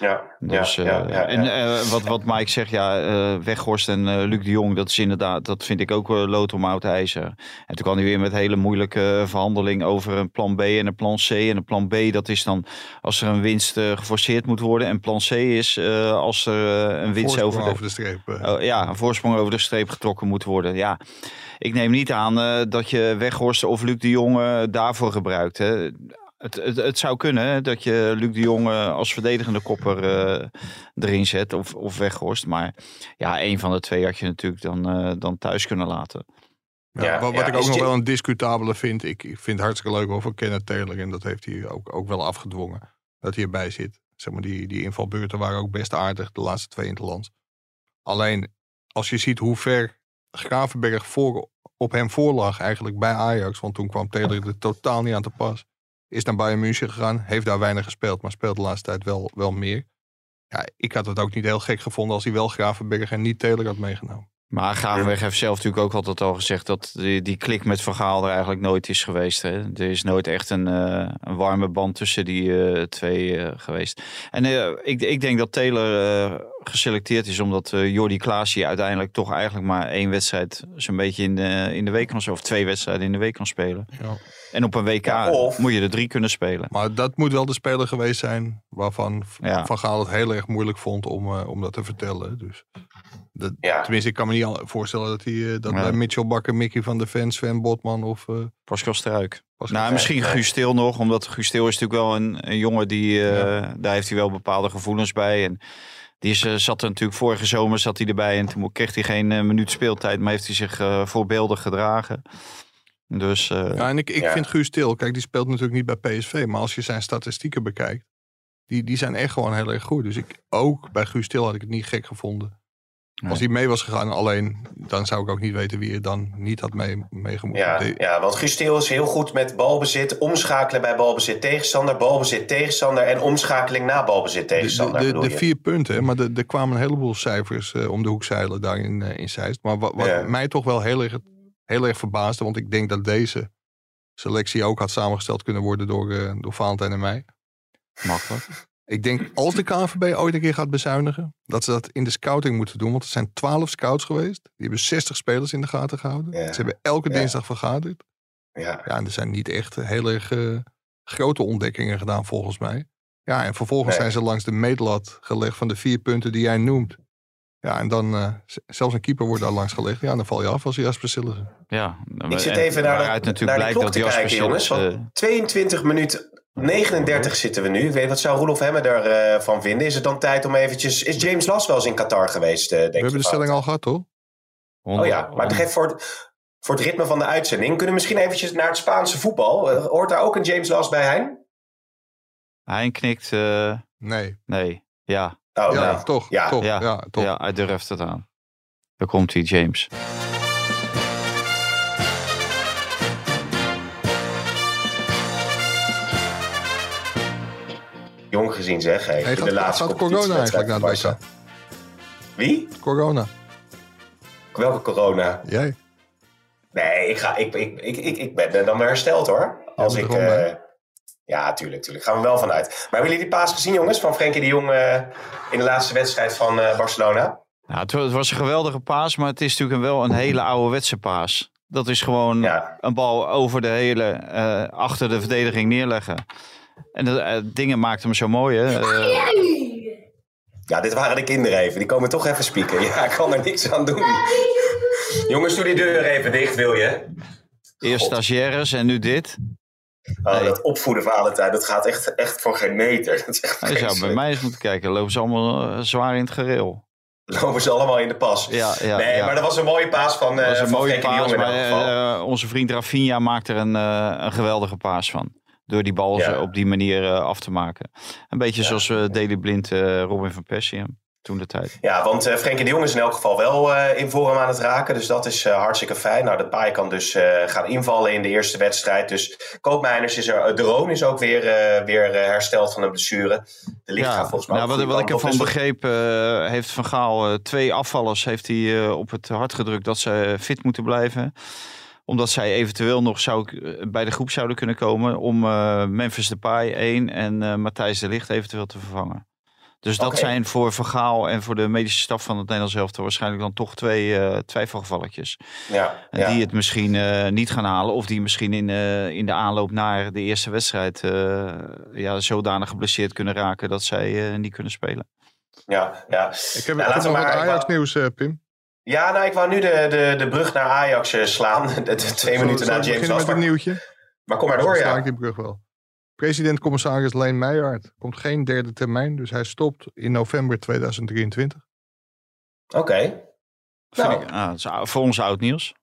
[SPEAKER 3] Ja,
[SPEAKER 4] dus,
[SPEAKER 3] ja, ja, ja,
[SPEAKER 4] En uh, wat, wat Mike zegt, ja, uh, Weghorst en uh, Luc de Jong, dat is inderdaad, dat vind ik ook lood om oud ijzer. En toen kwam hij weer met hele moeilijke verhandeling over een plan B en een plan C. En een plan B, dat is dan als er een winst geforceerd moet worden. En plan C is als er een winst over de,
[SPEAKER 5] over de, streep.
[SPEAKER 4] Oh, ja, een voorsprong over de streep getrokken moet worden. Ja, ik neem niet aan dat je Weghorst of Luc de Jong daarvoor gebruikt. Hè. Het, het, het, zou kunnen dat je Luc de Jong als verdedigende kopper uh, erin zet of, of weghorst. Maar ja, een van de twee had je natuurlijk dan, uh, dan thuis kunnen laten.
[SPEAKER 5] Ja, ja, wat, wat ik ook nog wel een discutabele vind. Ik, ik vind het hartstikke leuk over Kenneth Taylor. En dat heeft hij ook, ook wel afgedwongen. Dat hij erbij zit. Zeg maar, die, die invalbeurten waren ook best aardig. De laatste twee in het land. Alleen, als je ziet hoe ver Gravenberg voor, op hem voorlag eigenlijk bij Ajax. Want toen kwam Taylor er totaal niet aan te pas. Is naar Bayern München gegaan. Heeft daar weinig gespeeld. Maar speelt de laatste tijd wel, wel meer. Ja, ik had het ook niet heel gek gevonden als hij wel Gravenberg en niet Taylor had meegenomen.
[SPEAKER 4] Maar Gravenberg heeft zelf natuurlijk ook altijd al gezegd dat die, die klik met Vergaal er eigenlijk nooit is geweest. Hè? Er is nooit echt een, uh, een warme band tussen die uh, twee uh, geweest. En ik, ik denk dat Taylor geselecteerd is omdat Jordi Klaasje uiteindelijk toch eigenlijk maar één wedstrijd zo'n beetje in de, in de week kan of twee wedstrijden in de week kan spelen.
[SPEAKER 5] Ja.
[SPEAKER 4] En op een WK ja, of... moet je er drie kunnen spelen.
[SPEAKER 5] Maar dat moet wel de speler geweest zijn waarvan ja. Van Gaal het heel erg moeilijk vond om, om dat te vertellen. Dus dat,
[SPEAKER 3] ja.
[SPEAKER 5] Tenminste, ik kan me niet voorstellen dat, hij, dat bij Mitchell Bakker, Mickey van der Ven, Sven Botman of... Uh,
[SPEAKER 4] Pascal Struik. Pascal nou, misschien Guus Stil nog, omdat Guus Stil is natuurlijk wel een, een jongen die... Uh, ja. Daar heeft hij wel bepaalde gevoelens bij. En die is, uh, zat er natuurlijk vorige zomer zat hij erbij en toen kreeg hij geen minuut speeltijd, maar heeft hij zich voorbeeldig gedragen. Dus,
[SPEAKER 5] ja, en ik, ik vind Guus Stil, kijk, die speelt natuurlijk niet bij PSV, maar als je zijn statistieken bekijkt, die, die zijn echt gewoon heel erg goed. Dus ik, ook bij Guus Stil had ik het niet gek gevonden. Nee. Als hij mee was gegaan alleen, dan zou ik ook niet weten wie er dan niet had mee, meegemoeten.
[SPEAKER 3] Ja, ja, want Gusteel is heel goed met balbezit, omschakelen bij balbezit tegenstander, balbezit tegenstander en omschakeling na balbezit tegenstander.
[SPEAKER 5] De, de, de, de vier punten, maar er kwamen een heleboel cijfers uh, om de hoek zeilen daar in, uh, in Zeist. Maar wat, wat ja. mij toch wel heel erg, heel erg verbaasde, want ik denk dat deze selectie ook had samengesteld kunnen worden door, uh, door Valentijn en mij.
[SPEAKER 4] Makkelijk.
[SPEAKER 5] Ik denk als de KNVB ooit een keer gaat bezuinigen, dat ze dat in de scouting moeten doen. Want er zijn twaalf scouts geweest. Die hebben 60 spelers in de gaten gehouden. Ja. Ze hebben elke ja. dinsdag vergaderd.
[SPEAKER 3] Ja.
[SPEAKER 5] ja, en er zijn niet echt heel erg uh, grote ontdekkingen gedaan volgens mij. Ja, en vervolgens nee. zijn ze langs de meetlat gelegd van de vier punten die jij noemt. Ja, en dan uh, zelfs een keeper wordt daar langs gelegd. Ja, dan val je af als Jasper Sillissen.
[SPEAKER 4] Ja,
[SPEAKER 3] ik zit even naar de, naar de klok te kijken, jongens. Uh, 22 minuten 39 zitten we nu. Ik weet wat zou Roelof Hemmer ervan uh, vinden. Is het dan tijd om eventjes... Is James Last wel eens in Qatar geweest, uh, denk
[SPEAKER 5] We hebben de stelling al gehad, toch?
[SPEAKER 3] Oh ja, maar geef voor, voor het ritme van de uitzending... kunnen we misschien eventjes naar het Spaanse voetbal. Uh, hoort daar ook een James Last bij Hein?
[SPEAKER 4] Hein knikt...
[SPEAKER 5] nee.
[SPEAKER 4] Nee, ja.
[SPEAKER 3] Oh,
[SPEAKER 5] ja,
[SPEAKER 3] nee.
[SPEAKER 5] toch.
[SPEAKER 4] Ja.
[SPEAKER 5] toch,
[SPEAKER 4] ja.
[SPEAKER 5] ja, toch.
[SPEAKER 4] ja, hij durft het aan. Daar komt hij, James.
[SPEAKER 3] Gezien zeg. Hey,
[SPEAKER 5] hey, gaat,
[SPEAKER 3] de laatste
[SPEAKER 5] gaat corona eigenlijk naar het WK?
[SPEAKER 3] Wie?
[SPEAKER 5] Corona.
[SPEAKER 3] Welke corona?
[SPEAKER 5] Jij.
[SPEAKER 3] Nee, ik, ga, ik, ik, ik, ik, ik ben dan weer hersteld hoor. Als ik, uh, ja, tuurlijk, tuurlijk. Gaan we wel vanuit. Maar hebben jullie die paas gezien, jongens, van Frenkie de Jong uh, in de laatste wedstrijd van uh, Barcelona?
[SPEAKER 4] Nou, het, het, was een geweldige paas, maar het is natuurlijk wel een hele ouderwetse paas. Dat is gewoon
[SPEAKER 3] ja.
[SPEAKER 4] een bal over de hele, uh, achter de verdediging neerleggen. En de uh, dingen maakten hem zo mooi, hè? Uh,
[SPEAKER 3] ja, dit waren de kinderen even. Die komen toch even spieken. Ja, ik kan er niks aan doen. Jongens, doe die deur even dicht, wil je?
[SPEAKER 4] Eerst stagiaires en nu dit.
[SPEAKER 3] Oh, nee. Dat opvoeden Valentijn, dat gaat echt, echt voor geen meter. Dat is echt
[SPEAKER 4] Je zou bij mij eens moeten kijken. Lopen ze allemaal uh, zwaar in het gereel.
[SPEAKER 3] Lopen ze allemaal in de pas.
[SPEAKER 4] Ja, ja,
[SPEAKER 3] nee,
[SPEAKER 4] ja.
[SPEAKER 3] maar dat was een mooie paas van,
[SPEAKER 4] dat was een
[SPEAKER 3] van
[SPEAKER 4] mooie
[SPEAKER 3] Frenkie
[SPEAKER 4] paas,
[SPEAKER 3] in
[SPEAKER 4] maar, uh, onze vriend Rafinha maakt er een, uh, een geweldige paas van. Door die bal
[SPEAKER 3] Ja.
[SPEAKER 4] op die manier uh, af te maken. Een beetje
[SPEAKER 3] Ja.
[SPEAKER 4] zoals uh, Daily Blind uh, Robin van Persie. toen de tijd.
[SPEAKER 3] Ja, want eh Frenkie de Jong is in elk geval wel eh, in vorm aan het raken. Dus dat is eh, hartstikke fijn. Nou, de paai kan dus eh, gaan invallen in de eerste wedstrijd. Dus Koopmeiners is er. De Roon is ook weer, eh, weer eh, hersteld van een blessure. De licht gaat volgens mij
[SPEAKER 4] nou, wat, wat ik ervan
[SPEAKER 3] Dus
[SPEAKER 4] begreep, eh, heeft Van Gaal eh, twee afvallers heeft hij, eh, op het hart gedrukt dat ze fit moeten blijven. Omdat zij eventueel nog zou, eh, bij de groep zouden kunnen komen om eh, Memphis Depay één en eh, Matthijs de Ligt eventueel te vervangen. Dus dat zijn voor Van Gaal en voor de medische staf van het Nederlands elftal waarschijnlijk dan toch twee eh twijfelgevalletjes.
[SPEAKER 3] Ja,
[SPEAKER 4] En
[SPEAKER 3] ja.
[SPEAKER 4] die het misschien eh, niet gaan halen. Of die misschien in, eh, in de aanloop naar de eerste wedstrijd eh, ja, zodanig geblesseerd kunnen raken dat zij eh, niet kunnen spelen.
[SPEAKER 3] ja, ja.
[SPEAKER 5] Ik heb,
[SPEAKER 3] Ja,
[SPEAKER 5] ik heb nog wat
[SPEAKER 3] maar-
[SPEAKER 5] Ajax nieuws, eh, Pim.
[SPEAKER 3] Ja, nou, ik wou nu de, de, de brug naar Ajax eh, slaan. De, de twee
[SPEAKER 5] Zullen-
[SPEAKER 3] minuten
[SPEAKER 5] zullen
[SPEAKER 3] na
[SPEAKER 5] we
[SPEAKER 3] James
[SPEAKER 5] beginnen met
[SPEAKER 3] was.
[SPEAKER 5] een
[SPEAKER 3] Maar,
[SPEAKER 5] nieuwtje?
[SPEAKER 3] maar kom maar door, ja.
[SPEAKER 5] ik die brug wel. President-commissaris Leen Meijer komt geen derde termijn, dus hij stopt in november 2023.
[SPEAKER 3] Oké.
[SPEAKER 4] Vind
[SPEAKER 3] Nou.
[SPEAKER 4] ik, ah, dat is ou- voor ons oud nieuws.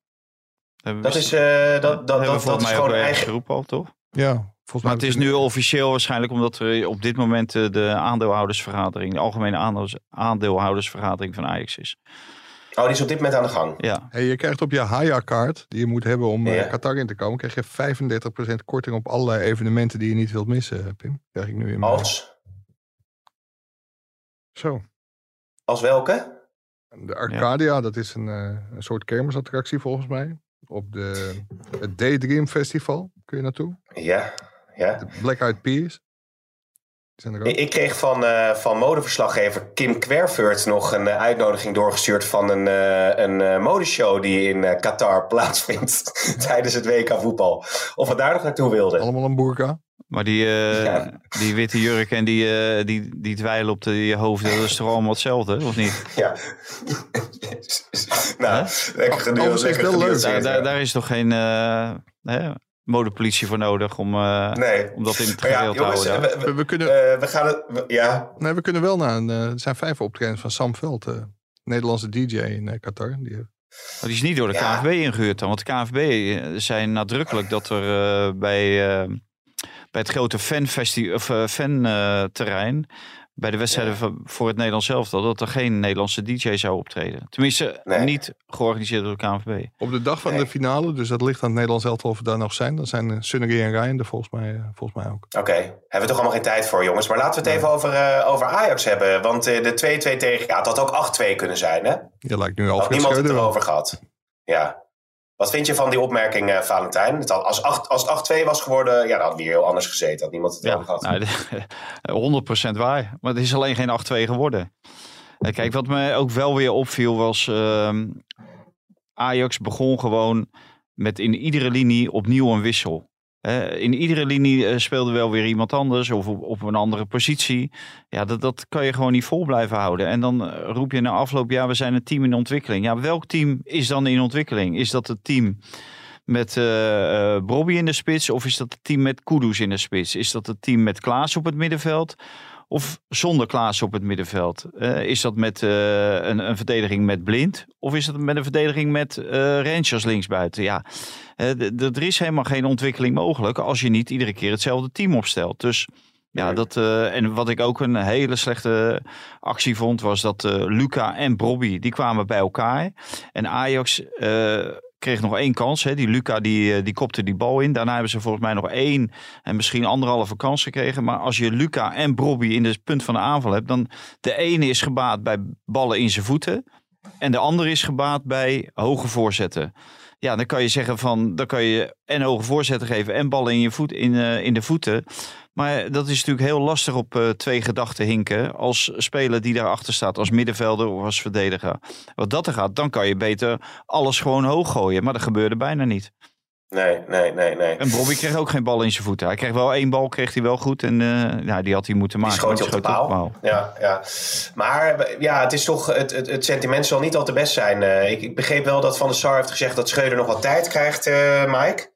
[SPEAKER 4] We
[SPEAKER 3] Dat is, eh, dat, dat,
[SPEAKER 4] hebben we
[SPEAKER 3] dat, is
[SPEAKER 4] mij ook
[SPEAKER 3] gewoon eigen...
[SPEAKER 4] geroepen al, toch?
[SPEAKER 5] Ja, volgens mij.
[SPEAKER 4] Maar het is nu officieel waarschijnlijk omdat er op dit moment eh, de aandeelhoudersvergadering, de algemene aandeel- aandeelhoudersvergadering van Ajax is.
[SPEAKER 3] Oh, die is op dit moment aan de gang.
[SPEAKER 4] Ja,
[SPEAKER 5] Hey, je krijgt op je Haya-kaart, die je moet hebben om eh,
[SPEAKER 3] Ja.
[SPEAKER 5] Qatar in te komen, krijg je 35% korting op allerlei evenementen die je niet wilt missen, eh, Pim. Krijg ik nu in mijn...
[SPEAKER 3] Als?
[SPEAKER 5] Zo.
[SPEAKER 3] Als welke?
[SPEAKER 5] De Arcadia, dat is een, eh, een soort kermisattractie volgens mij. Op de, het Daydream Festival kun je naartoe.
[SPEAKER 3] Ja, ja.
[SPEAKER 5] De Black Eyed Peas. Die zijn er ook.
[SPEAKER 3] Ik, ik kreeg van, eh, van modeverslaggever Kim Kwervert nog een eh, uitnodiging doorgestuurd van een, eh, een eh, modeshow die in eh, Qatar plaatsvindt tijdens het WK voetbal. Of we daar nog naartoe wilden.
[SPEAKER 5] Allemaal een burka.
[SPEAKER 4] maar die, eh,
[SPEAKER 3] Ja.
[SPEAKER 4] die witte jurk en die, eh, die, die dweilen op de je hoofd, dat is toch allemaal hetzelfde, of niet?
[SPEAKER 3] Ja. nou, lekker
[SPEAKER 5] is het wel leuk.
[SPEAKER 4] Daar, daar, daar is toch geen eh, hè, modepolitie voor nodig om, eh,
[SPEAKER 3] Nee.
[SPEAKER 4] om dat in het
[SPEAKER 3] ja,
[SPEAKER 4] geheel te
[SPEAKER 3] jongens,
[SPEAKER 4] houden.
[SPEAKER 3] we,
[SPEAKER 5] We,
[SPEAKER 3] we,
[SPEAKER 5] we kunnen,
[SPEAKER 3] eh, we gaan het... we- ja,
[SPEAKER 5] nee, we kunnen wel naar een... eh, er zijn vijf optredens van Sam Veld, eh, Nederlandse DJ in Qatar. Die,
[SPEAKER 4] Maar die is niet door de
[SPEAKER 3] Ja.
[SPEAKER 4] KNVB ingehuurd dan. Want de KNVB zijn nadrukkelijk dat er eh, bij, eh, bij het grote fanfesti- of, fanterrein... bij de wedstrijden voor het Nederlands elftal... dat er geen Nederlandse DJ zou optreden. Tenminste,
[SPEAKER 3] Nee.
[SPEAKER 4] niet georganiseerd door de KNVB.
[SPEAKER 5] op de dag van
[SPEAKER 3] Nee.
[SPEAKER 5] de finale, dus dat ligt aan het Nederlands elftal of we daar nog zijn. Dan zijn uh, Sunnery en Ryan er volgens mij, eh, volgens mij ook.
[SPEAKER 3] oké. Hebben we toch allemaal geen tijd voor, jongens. Maar laten we het even over, eh, over Ajax hebben. Want eh, de 2-2 tegen... Ja, het had ook 8-2 kunnen zijn, hè?
[SPEAKER 5] Je lijkt nu
[SPEAKER 3] Had
[SPEAKER 5] Alfred
[SPEAKER 3] niemand het erover gehad. Ja. Wat vind je van die opmerking, eh, Valentijn? Het had, als, acht- als het 8-2 was geworden, ja, dan hadden we hier heel anders gezeten. Had niemand het
[SPEAKER 4] Ja,
[SPEAKER 3] gehad.
[SPEAKER 4] nou, de- 100% waar. Maar het is alleen geen 8-2 geworden. Eh, Kijk, wat me ook wel weer opviel was... ehm, Ajax begon gewoon met in iedere linie opnieuw een wissel. In iedere linie eh, speelde wel weer iemand anders of op, een andere positie. Ja, dat, dat kan je gewoon niet vol blijven houden. En dan eh, roep je na afloop, ja, we zijn een team in ontwikkeling. Ja, welk team is dan in ontwikkeling? Is dat het team met eh Bobby in de spits of is dat het team met Kudus in de spits? Is dat het team met Klaas op het middenveld of zonder Klaas op het middenveld? Eh, is dat met eh, een, een verdediging met Blind of is dat met een verdediging met eh Rangers linksbuiten? Ja, er is helemaal geen ontwikkeling mogelijk als je niet iedere keer hetzelfde team opstelt. Dus ja, dat, en wat ik ook een hele slechte actie vond, was dat Luca en Bobby, die kwamen bij elkaar. En Ajax kreeg nog één kans. Hè. Die Luca die, eh, die kopte die bal in. Daarna hebben ze volgens mij nog één en misschien anderhalve kans gekregen. Maar als je Luca en Bobby in het punt van de aanval hebt, dan de ene is gebaat bij ballen in zijn voeten. En de andere is gebaat bij hoge voorzetten. Ja, dan kan je zeggen van, dan kan je en hoge voorzetten geven en ballen in, je voet, in, eh, in de voeten. Maar dat is natuurlijk heel lastig op eh, twee gedachten hinken als speler die daarachter staat, als middenvelder of als verdediger. Wat dat er gaat, dan kan je beter alles gewoon hoog gooien. Maar dat gebeurde bijna niet.
[SPEAKER 3] Nee, nee, nee, nee.
[SPEAKER 4] En Bobby kreeg ook geen bal in zijn voeten. Hij kreeg wel één bal, kreeg hij wel goed. En ja, die had hij moeten
[SPEAKER 3] Die
[SPEAKER 4] maken.
[SPEAKER 3] schoot op de
[SPEAKER 4] die
[SPEAKER 3] paal. Ja, ja. Maar ja, het is toch, het, het, het sentiment zal niet al te best zijn. Eh, ik, ik begreep wel dat Van der Sar heeft gezegd dat Schreuder nog wat tijd krijgt, eh, Mike.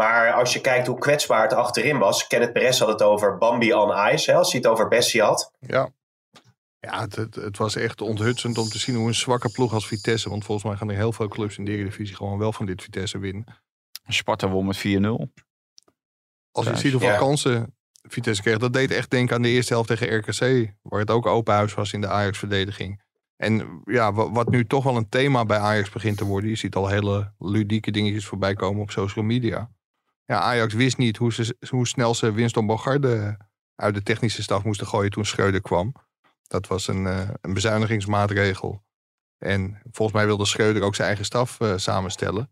[SPEAKER 3] Maar als je kijkt hoe kwetsbaar het achterin was. Kenneth Perez had het over Bambi on ice. Hè, als hij het over Bessie had.
[SPEAKER 5] Ja. Ja, het, het, het was echt onthutsend om te zien hoe een zwakke ploeg als Vitesse... want volgens mij gaan er heel veel clubs in de Eredivisie gewoon wel van dit Vitesse winnen.
[SPEAKER 4] Sparta won met 4-0.
[SPEAKER 5] Als je ziet hoeveel
[SPEAKER 3] ja.
[SPEAKER 5] kansen Vitesse kreeg, dat deed echt denken aan de eerste helft tegen RKC. Waar het ook open huis was in de Ajax-verdediging. En ja, wa- wat nu toch wel een thema bij Ajax begint te worden. Je ziet al hele ludieke dingetjes voorbij komen op social media. Ja, Ajax wist niet hoe, ze, hoe snel ze Winston Bogarde uit de technische staf moesten gooien toen Schreuder kwam. Dat was een, eh, een bezuinigingsmaatregel. En volgens mij wilde Schreuder ook zijn eigen staf eh, samenstellen.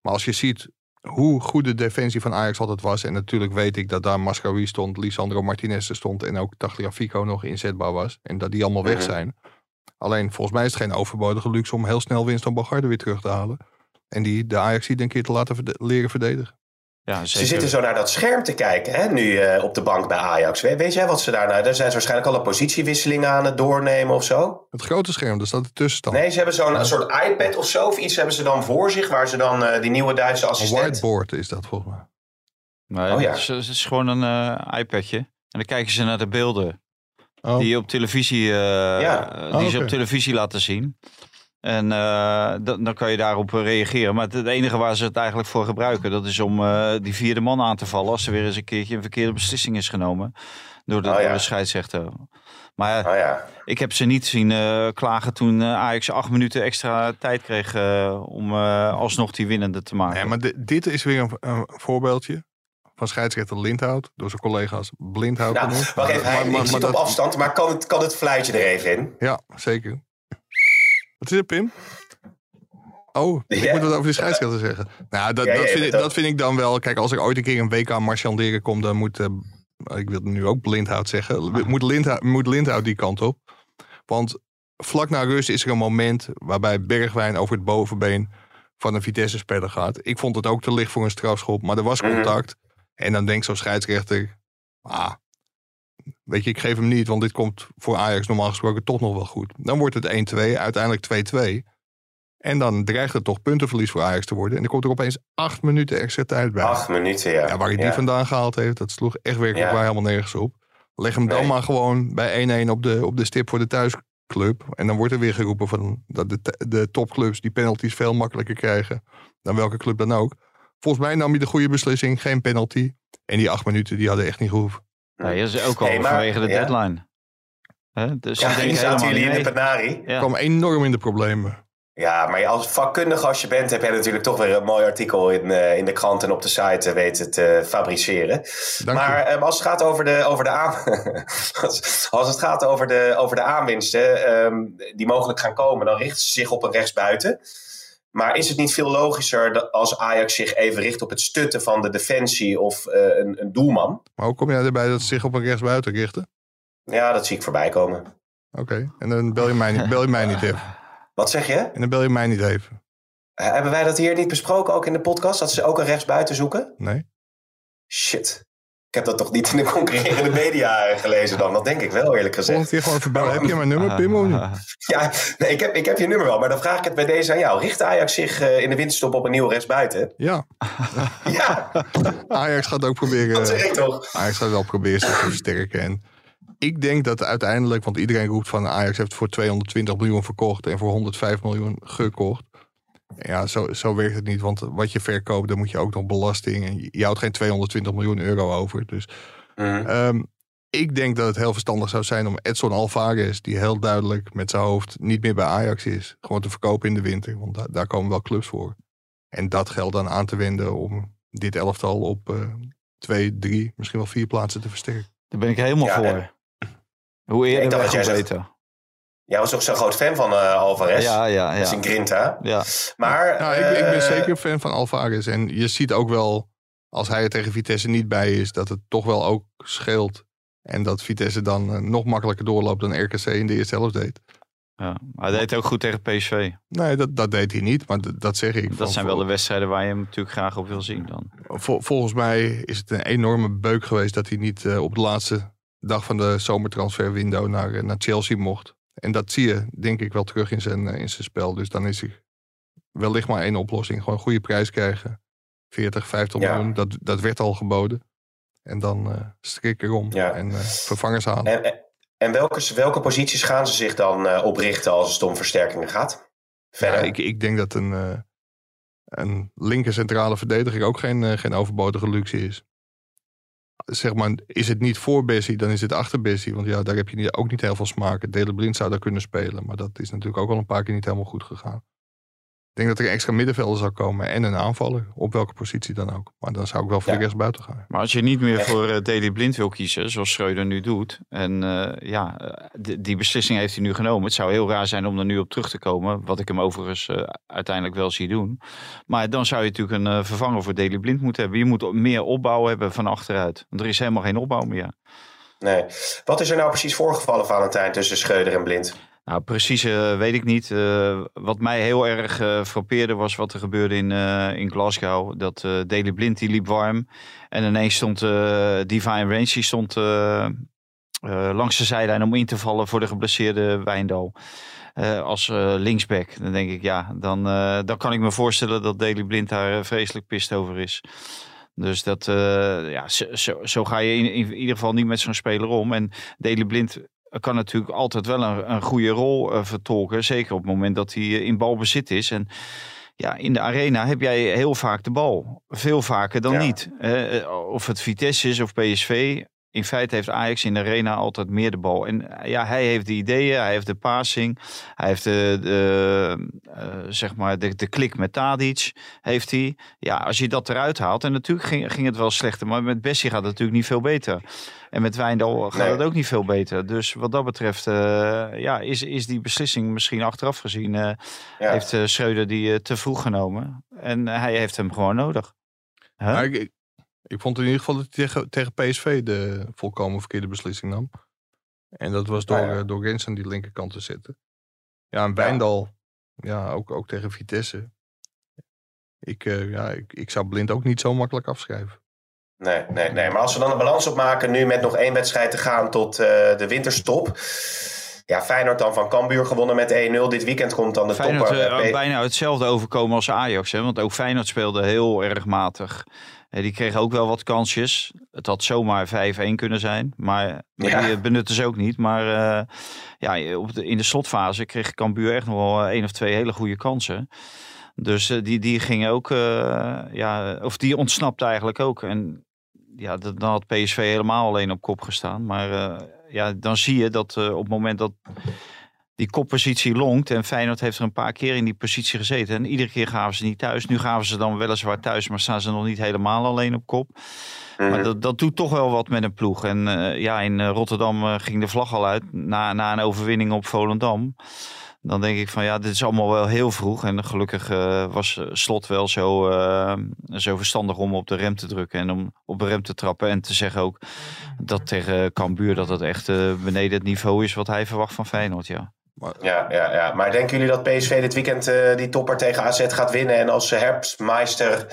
[SPEAKER 5] Maar als je ziet hoe goed de defensie van Ajax altijd was. En natuurlijk weet ik dat daar Mascarui stond, Lisandro Martinez stond. En ook Tagliafico nog inzetbaar was. En dat die allemaal weg
[SPEAKER 3] Mhm.
[SPEAKER 5] zijn. Alleen volgens mij is het geen overbodige luxe om heel snel Winston Bogarde weer terug te halen. En die de Ajax een keer te laten verde- leren verdedigen.
[SPEAKER 4] Ja,
[SPEAKER 3] Ze zitten zo naar dat scherm te kijken, hè, nu eh, op de bank bij Ajax. We- weet jij wat ze daar nou... Daar zijn ze waarschijnlijk alle positiewisselingen aan het doornemen of zo.
[SPEAKER 5] Het grote scherm, daar staat de tussenstand.
[SPEAKER 3] Nee, ze hebben zo'n een soort iPad of zo. Of iets hebben ze dan voor zich, waar ze dan eh, die nieuwe Duitse
[SPEAKER 5] Een
[SPEAKER 3] assistent...
[SPEAKER 5] whiteboard is dat volgens mij.
[SPEAKER 4] Nee,
[SPEAKER 3] Oh ja.
[SPEAKER 4] het, is, het is gewoon een eh, iPadje. En dan kijken ze naar de beelden
[SPEAKER 5] Oh,
[SPEAKER 4] die op televisie,
[SPEAKER 3] Ja.
[SPEAKER 5] Oh,
[SPEAKER 4] die ze
[SPEAKER 5] oké.
[SPEAKER 4] op televisie laten zien. En eh, dan, dan kan je daarop reageren. Maar het, het enige waar ze het eigenlijk voor gebruiken, dat is om eh, die vierde man aan te vallen als er weer eens een keertje een verkeerde beslissing is genomen door de,
[SPEAKER 3] Oh ja.
[SPEAKER 4] de scheidsrechter. Maar ja,
[SPEAKER 3] Oh ja.
[SPEAKER 4] ik heb ze niet zien eh, klagen toen eh, Ajax acht minuten extra tijd kreeg eh, om eh, alsnog die winnende te maken.
[SPEAKER 5] Nee, maar di- dit is weer een, een voorbeeldje van scheidsrechter Lindhout. Door zijn collega's Blindhout
[SPEAKER 3] Nou, wacht even, hij, ik zit op
[SPEAKER 5] dat-
[SPEAKER 3] afstand, maar kan het, kan het fluitje er even in?
[SPEAKER 5] Ja, zeker. Wat is het, Pim? Oh, ik
[SPEAKER 3] Ja.
[SPEAKER 5] moet wat over die scheidsrechter zeggen. Nou, dat,
[SPEAKER 3] Ja, ja,
[SPEAKER 5] dat, vind ik,
[SPEAKER 3] dat-
[SPEAKER 5] vind ik dan wel... Kijk, als ik ooit een keer een WK marchanderen kom... dan moet... eh, ik wil nu ook Blindhout zeggen. Moet Lindhout, moet Lindhout die kant op. Want vlak na rust is er een moment... waarbij Bergwijn over het bovenbeen van een Vitesse-speler gaat. Ik vond het ook te licht voor een strafschop, maar er was
[SPEAKER 3] Mhm.
[SPEAKER 5] contact. En dan denkt zo'n scheidsrechter... Ah, weet je, ik geef hem niet, want dit komt voor Ajax normaal gesproken toch nog wel goed. Dan wordt het 1-2, uiteindelijk 2-2. En dan dreigt het toch puntenverlies voor Ajax te worden. En dan komt er opeens acht minuten extra tijd bij.
[SPEAKER 3] Acht minuten, ja.
[SPEAKER 5] Ja, waar hij die
[SPEAKER 3] Ja.
[SPEAKER 5] vandaan gehaald heeft, dat sloeg echt werkelijk
[SPEAKER 3] Ja.
[SPEAKER 5] waar helemaal nergens op. Leg hem dan maar gewoon bij 1-1 op de, op de stip voor de thuisclub. En dan wordt er weer geroepen van dat de, de topclubs die penalties veel makkelijker krijgen dan welke club dan ook. Volgens mij nam hij de goede beslissing, geen penalty. En die acht minuten die hadden echt niet gehoeven.
[SPEAKER 4] Nee, dat is ook al
[SPEAKER 3] maar-
[SPEAKER 4] vanwege de
[SPEAKER 3] ja.
[SPEAKER 4] deadline. Hè? Dus
[SPEAKER 3] Ja, die zaten
[SPEAKER 4] helemaal
[SPEAKER 3] jullie in
[SPEAKER 4] niet
[SPEAKER 3] de
[SPEAKER 4] mee.
[SPEAKER 3] penarie.
[SPEAKER 4] Ja.
[SPEAKER 5] kwam enorm in de problemen.
[SPEAKER 3] Ja, maar als vakkundige als je bent, heb jij natuurlijk toch weer een mooi artikel in, eh, in de krant en op de site eh, weten te fabriceren.
[SPEAKER 5] Dank
[SPEAKER 3] maar
[SPEAKER 5] je.
[SPEAKER 3] eh, als het gaat over de, over de, aan, als, als het gaat over de, over de aanwinsten ehm, die mogelijk gaan komen, dan richten ze zich op een rechtsbuiten. Maar is het niet veel logischer dat als Ajax zich even richt op het stutten van de defensie of eh, een, een doelman?
[SPEAKER 5] Maar hoe kom jij erbij dat ze zich op een rechtsbuiten richten?
[SPEAKER 3] Ja, dat zie ik voorbij komen.
[SPEAKER 5] Oké, en dan bel je, mij niet, bel je mij niet even.
[SPEAKER 3] Wat zeg je?
[SPEAKER 5] En dan bel je mij niet even.
[SPEAKER 3] Eh, hebben wij dat hier niet besproken, ook in de podcast, dat ze ook een rechtsbuiten zoeken?
[SPEAKER 5] Nee?
[SPEAKER 3] Shit. Ik heb dat toch niet in de concurrerende media gelezen dan? Dat denk ik wel, eerlijk
[SPEAKER 5] Volgende
[SPEAKER 3] gezegd.
[SPEAKER 5] keer gewoon even bellen. Heb je mijn nummer, Pim, of niet?
[SPEAKER 3] Ja, nee, ik heb, ik heb je nummer wel, maar dan vraag ik het bij deze aan jou. Richt Ajax zich eh, in de winterstop op een nieuwe rechtsbuiten?
[SPEAKER 5] Ja,
[SPEAKER 3] Ja,
[SPEAKER 5] Ajax gaat ook proberen...
[SPEAKER 3] dat zeg ik toch.
[SPEAKER 5] Ajax gaat wel proberen zich te versterken. En ik denk dat uiteindelijk, want iedereen roept van Ajax heeft voor 220 miljoen verkocht en voor 105 miljoen gekocht. Ja, zo, zo werkt het niet, want wat je verkoopt, dan moet je ook nog belasting. En je- houdt geen 220 miljoen euro over. Dus
[SPEAKER 3] Mhm.
[SPEAKER 5] ehm, ik denk dat het heel verstandig zou zijn om Edson Alvarez, die heel duidelijk met zijn hoofd niet meer bij Ajax is, gewoon te verkopen in de winter. Want daar, daar komen wel clubs voor. En dat geld dan aan te wenden om dit elftal op eh, twee, drie, misschien wel vier plaatsen te versterken.
[SPEAKER 4] Daar ben ik helemaal
[SPEAKER 3] Ja,
[SPEAKER 4] voor. Hoe
[SPEAKER 3] ik
[SPEAKER 4] eerder
[SPEAKER 3] dacht dat
[SPEAKER 4] hoe beter.
[SPEAKER 3] Jij was toch zo'n groot fan van eh Alvarez?
[SPEAKER 4] Ja, ja,
[SPEAKER 3] Dat is
[SPEAKER 4] ja.
[SPEAKER 3] een Grinta.
[SPEAKER 4] ja.
[SPEAKER 3] Maar,
[SPEAKER 5] Nou, ik, ben- ik ben
[SPEAKER 3] eh,
[SPEAKER 5] zeker fan van Alvarez. En je ziet ook wel, als hij er tegen Vitesse niet bij is, dat het toch wel ook scheelt. En dat Vitesse dan eh, nog makkelijker doorloopt dan RKC in de eerste helft deed.
[SPEAKER 4] ja. Hij deed ook goed tegen PSV.
[SPEAKER 5] Nee, dat, dat deed hij niet, maar dat, zeg ik.
[SPEAKER 4] Dat
[SPEAKER 5] Van-
[SPEAKER 4] zijn wel de wedstrijden waar je hem natuurlijk graag op wil zien dan.
[SPEAKER 5] vol- volgens mij is het een enorme beuk geweest dat hij niet op de laatste dag van de zomertransferwindow naar, naar Chelsea mocht. En dat zie je denk ik wel terug in zijn, eh, in zijn spel. Dus dan is er wellicht maar één oplossing. Gewoon een goede prijs krijgen. 40, 50
[SPEAKER 3] Ja.
[SPEAKER 5] miljoen, dat, dat werd al geboden. En dan eh strik erom
[SPEAKER 3] Ja.
[SPEAKER 5] en eh, vervangers halen.
[SPEAKER 3] En, en- en welke, welke posities gaan ze zich dan oprichten als het om versterkingen gaat? Verder.
[SPEAKER 5] Ja, ik, ik denk dat een, een linker centrale verdediger ook geen, geen overbodige luxe is. Zeg maar, is het niet voor Bessie, dan is het achter Bessie. Want ja, daar heb je ook niet heel veel smaken. Dele Blind zou daar kunnen spelen. Maar dat is natuurlijk ook al een paar keer niet helemaal goed gegaan. Ik denk dat er een extra middenvelder zou komen en een aanvaller. Op welke positie dan ook. Maar dan zou ik wel voor
[SPEAKER 3] Ja.
[SPEAKER 5] de rest buiten gaan.
[SPEAKER 4] Maar als je niet meer voor Daley Blind wil kiezen, zoals Schreuder nu doet. En eh, ja, eh, die, beslissing heeft hij nu genomen. Het zou heel raar zijn om er nu op terug te komen. Wat ik hem overigens uiteindelijk wel zie doen. Maar dan zou je natuurlijk een eh, vervanger voor Daley Blind moeten hebben. Je moet meer opbouw hebben van achteruit. Want er is helemaal geen opbouw meer.
[SPEAKER 3] Nee. Wat is er nou precies voorgevallen, Valentijn, tussen Schreuder en Blind?
[SPEAKER 4] Nou, precies eh, weet ik niet. Eh, wat mij heel erg eh frappeerde was wat er gebeurde in, in Glasgow. Dat Daley Blind die liep warm. En ineens stond Divine Range stond langs de zijlijn om in te vallen voor de geblesseerde Wijndal. Als linksback. Dan denk ik, ja, dan, dan kan ik me voorstellen dat Daley Blind daar vreselijk pist over is. Dus dat, ja, zo, zo, zo ga je in, in ieder geval niet met zo'n speler om. En Daley Blind kan natuurlijk altijd wel een, een goede rol eh, vertolken. Zeker op het moment dat hij eh, in balbezit is. En ja, in de arena heb jij heel vaak de bal. Veel vaker dan
[SPEAKER 3] Ja.
[SPEAKER 4] niet. Eh, of het Vitesse is of PSV. In feite heeft Ajax in de arena altijd meer de bal. En eh, ja, hij heeft de ideeën, hij heeft de passing. Hij heeft de, de, eh, zeg maar de, de klik met Tadic. Heeft hij. Ja, als je dat eruit haalt. En natuurlijk ging, ging het wel slechter. Maar met Bessie gaat het natuurlijk niet veel beter. En met Wijndal gaat
[SPEAKER 3] Nee.
[SPEAKER 4] het ook niet veel beter. Dus wat dat betreft eh, ja, is, is die beslissing misschien achteraf gezien...
[SPEAKER 3] Ja.
[SPEAKER 4] heeft Schreuder die te vroeg genomen. En hij heeft hem gewoon nodig. Huh?
[SPEAKER 5] Maar ik, ik, vond in ieder geval dat hij tegen, tegen PSV de volkomen verkeerde beslissing nam. En dat was door,
[SPEAKER 3] Ah, ja.
[SPEAKER 5] eh, door Rens aan die linkerkant te zetten. Ja, en Wijndal, ja, ook, ook tegen Vitesse. Ik, eh, ja, ik, ik zou blind ook niet zo makkelijk afschrijven.
[SPEAKER 3] Nee, nee, nee. Maar als we dan een balans opmaken, nu met nog één wedstrijd te gaan tot eh, de winterstop. Ja, Feyenoord dan van Cambuur gewonnen met 1-0. Dit weekend komt dan de
[SPEAKER 4] Feyenoord
[SPEAKER 3] topper. P-
[SPEAKER 4] bijna hetzelfde overkomen als Ajax. Hè? Want ook Feyenoord speelde heel erg matig. Eh, die kregen ook wel wat kansjes. Het had zomaar 5-1 kunnen zijn. Maar die
[SPEAKER 3] Ja.
[SPEAKER 4] eh, benutten ze ook niet. Maar eh, ja, op de, in de slotfase kreeg Cambuur echt nog wel één of twee hele goede kansen. Dus die, die gingen ook, ja, of die ontsnapte eigenlijk ook. En ja, dat- dan had PSV helemaal alleen op kop gestaan. Maar ja, dan zie je dat op het moment dat die koppositie longt. En Feyenoord heeft er een paar keer in die positie gezeten. En iedere keer gaven ze niet thuis. Nu gaven ze dan weliswaar thuis, maar staan ze nog niet helemaal alleen op kop.
[SPEAKER 3] Mhm.
[SPEAKER 4] Maar dat, dat doet toch wel wat met een ploeg. En eh, ja, in eh, Rotterdam eh, ging de vlag al uit na, na een overwinning op Volendam. Dan denk ik van ja, dit is allemaal wel heel vroeg. En gelukkig was Slot wel zo, zo verstandig om op de rem te drukken. En om op de rem te trappen. En te zeggen ook dat tegen Cambuur dat het echt beneden het niveau is wat hij verwacht van Feyenoord. Ja.
[SPEAKER 3] Ja, ja, ja. Maar denken jullie dat PSV dit weekend eh, die topper tegen AZ gaat winnen? En als herfstmeister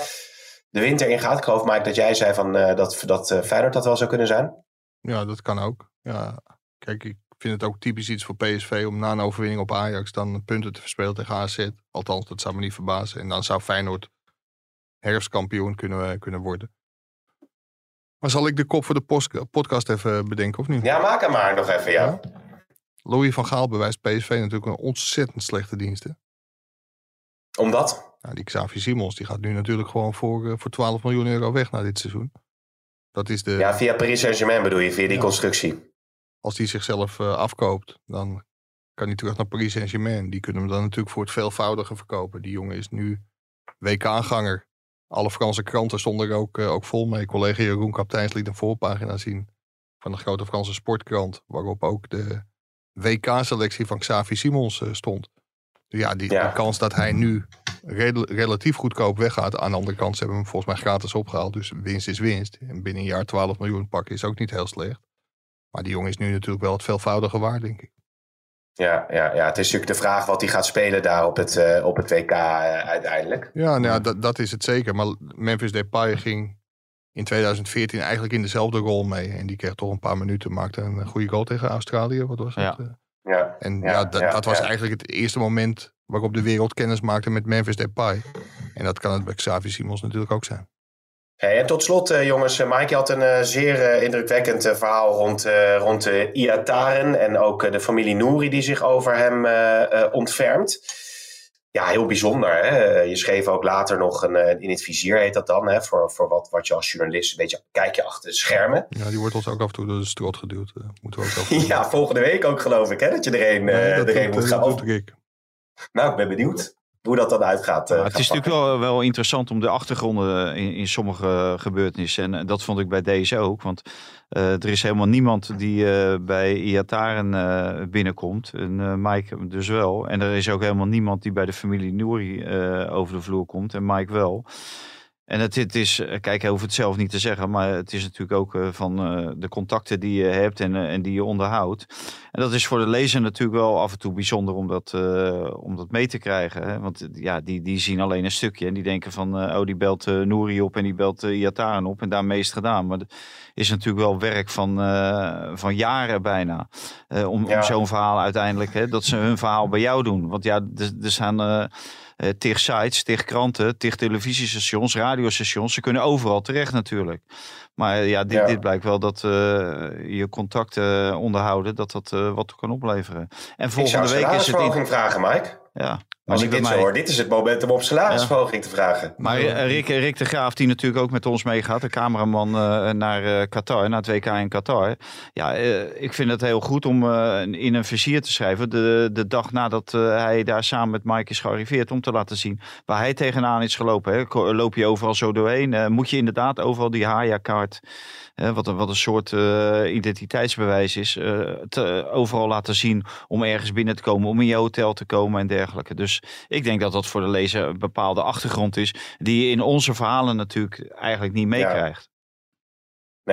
[SPEAKER 3] de winter ingaat? Ik geloof, Mike, dat jij zei van, eh, dat, dat eh, Feyenoord dat wel zou kunnen zijn.
[SPEAKER 5] Ja, dat kan ook. Ja, kijk, ik vind het ook typisch iets voor PSV om na een overwinning op Ajax dan punten te verspelen tegen AZ. Althans, dat zou me niet verbazen. En dan zou Feyenoord herfstkampioen kunnen, kunnen worden. Maar zal ik de kop voor de podcast even bedenken, of niet?
[SPEAKER 3] Ja, maak hem maar nog even, ja.
[SPEAKER 5] Louis van Gaal bewijst PSV natuurlijk een ontzettend slechte dienst. hè?
[SPEAKER 3] Omdat?
[SPEAKER 5] Nou, die Xavi Simons die gaat nu natuurlijk gewoon voor, eh, voor 12 miljoen euro weg na dit seizoen. Dat is de,
[SPEAKER 3] Ja, via Paris Saint-Germain bedoel je, via die
[SPEAKER 5] Ja.
[SPEAKER 3] constructie.
[SPEAKER 5] als hij zichzelf eh, afkoopt, dan kan hij terug naar Paris Saint-Germain. Die kunnen hem dan natuurlijk voor het veelvoudige verkopen. Die jongen is nu WK-ganger. Alle Franse kranten stonden er ook, eh, ook vol mee. Collega Jeroen Kapteins liet een voorpagina zien van de grote Franse sportkrant. Waarop ook de WK-selectie van Xavi Simons eh, stond. Dus ja, die,
[SPEAKER 3] Ja.
[SPEAKER 5] de kans dat hij nu rel- relatief goedkoop weggaat. Aan de andere kant, ze hebben hem volgens mij gratis opgehaald. Dus winst is winst. En binnen een jaar 12 miljoen pakken is ook niet heel slecht. Maar die jongen is nu natuurlijk wel het veelvoudige waard, denk ik.
[SPEAKER 3] Ja, ja, ja, het is natuurlijk de vraag wat hij gaat spelen daar op het, eh, op het WK eh, uiteindelijk.
[SPEAKER 5] Ja, nou ja, dat, dat is het zeker. Maar Memphis Depay ging in 2014 eigenlijk in dezelfde rol mee. En die kreeg toch een paar minuten, maakte een goede goal tegen Australië. Wat was dat?
[SPEAKER 4] Ja.
[SPEAKER 5] Eh,
[SPEAKER 3] Ja,
[SPEAKER 5] En
[SPEAKER 3] Ja,
[SPEAKER 5] ja, dat,
[SPEAKER 3] ja,
[SPEAKER 5] dat was
[SPEAKER 3] ja.
[SPEAKER 5] eigenlijk het eerste moment waarop de wereld kennis maakte met Memphis Depay. En dat kan het bij Xavi Simons natuurlijk ook zijn.
[SPEAKER 3] Hey, en tot slot, eh, jongens, eh, Mike je had een eh, zeer eh, indrukwekkend eh, verhaal rond, eh rond eh, Iataren en ook eh, de familie Nouri die zich over hem eh, eh, ontfermt. Ja, heel bijzonder. Hè? Je schreef ook later nog een, eh, in het vizier, heet dat dan, hè? voor, voor wat, wat je als journalist een beetje kijk je achter de schermen.
[SPEAKER 5] Ja, die wordt ons ook af en toe door de strot geduwd. Uh, moeten we ook
[SPEAKER 3] ja, volgende week ook geloof ik, hè? dat je er een, nee, er een moet gaan
[SPEAKER 5] over.
[SPEAKER 3] Nou, ik ben benieuwd hoe dat dan uitgaat.
[SPEAKER 4] Uh, het is natuurlijk wel, wel interessant om de achtergronden in, in sommige gebeurtenissen. En dat vond ik bij deze ook. Want uh, er is helemaal niemand die uh, bij Iataren binnenkomt. En Mike dus wel. En er is ook helemaal niemand die bij de familie Nouri over de vloer komt. En Mike wel. En het, het is, eh, kijk, hij hoeft het zelf niet te zeggen, maar het is natuurlijk ook uh, van uh, de contacten die je hebt en, uh, en die je onderhoudt. En dat is voor de lezer natuurlijk wel af en toe bijzonder om dat, om dat mee te krijgen. Hè? Want ja, die, die zien alleen een stukje en die denken van, oh, die belt Nouri op en die belt Iataren op en daarmee is het gedaan. Maar is natuurlijk wel werk van, van jaren bijna. om, ja. om zo'n verhaal uiteindelijk, hè, dat ze hun verhaal bij jou doen. Want ja, er, staan uh, tegen sites, tegen kranten, tegen televisiestations, radiostations. Ze kunnen overal terecht natuurlijk. Maar eh, ja, dit, ja. dit blijkt wel dat je contacten onderhouden, dat dat wat kan opleveren.
[SPEAKER 3] En volgende week is het. Ik vragen, Mike.
[SPEAKER 4] Ja.
[SPEAKER 3] Als ik dit mij... zo hoor, dit is het moment om op salarisverhoging ja. te vragen.
[SPEAKER 4] Maar Rick, Rick de Graaf, die natuurlijk ook met ons meegaat, de cameraman uh, naar uh, Qatar, naar het WK in Qatar. Ja, uh, ik vind het heel goed om in een vizier te schrijven, de, de dag nadat hij daar samen met Mike is gearriveerd, om te laten zien waar hij tegenaan is gelopen. Hè. Loop je overal zo doorheen? moet je inderdaad overal die Haya-kaart wat, een, wat een soort identiteitsbewijs is, te, overal laten zien om ergens binnen te komen, om in je hotel te komen en dergelijke. Dus ik denk dat dat voor de lezer een bepaalde achtergrond is, die je in onze verhalen natuurlijk eigenlijk niet meekrijgt.
[SPEAKER 3] Ja.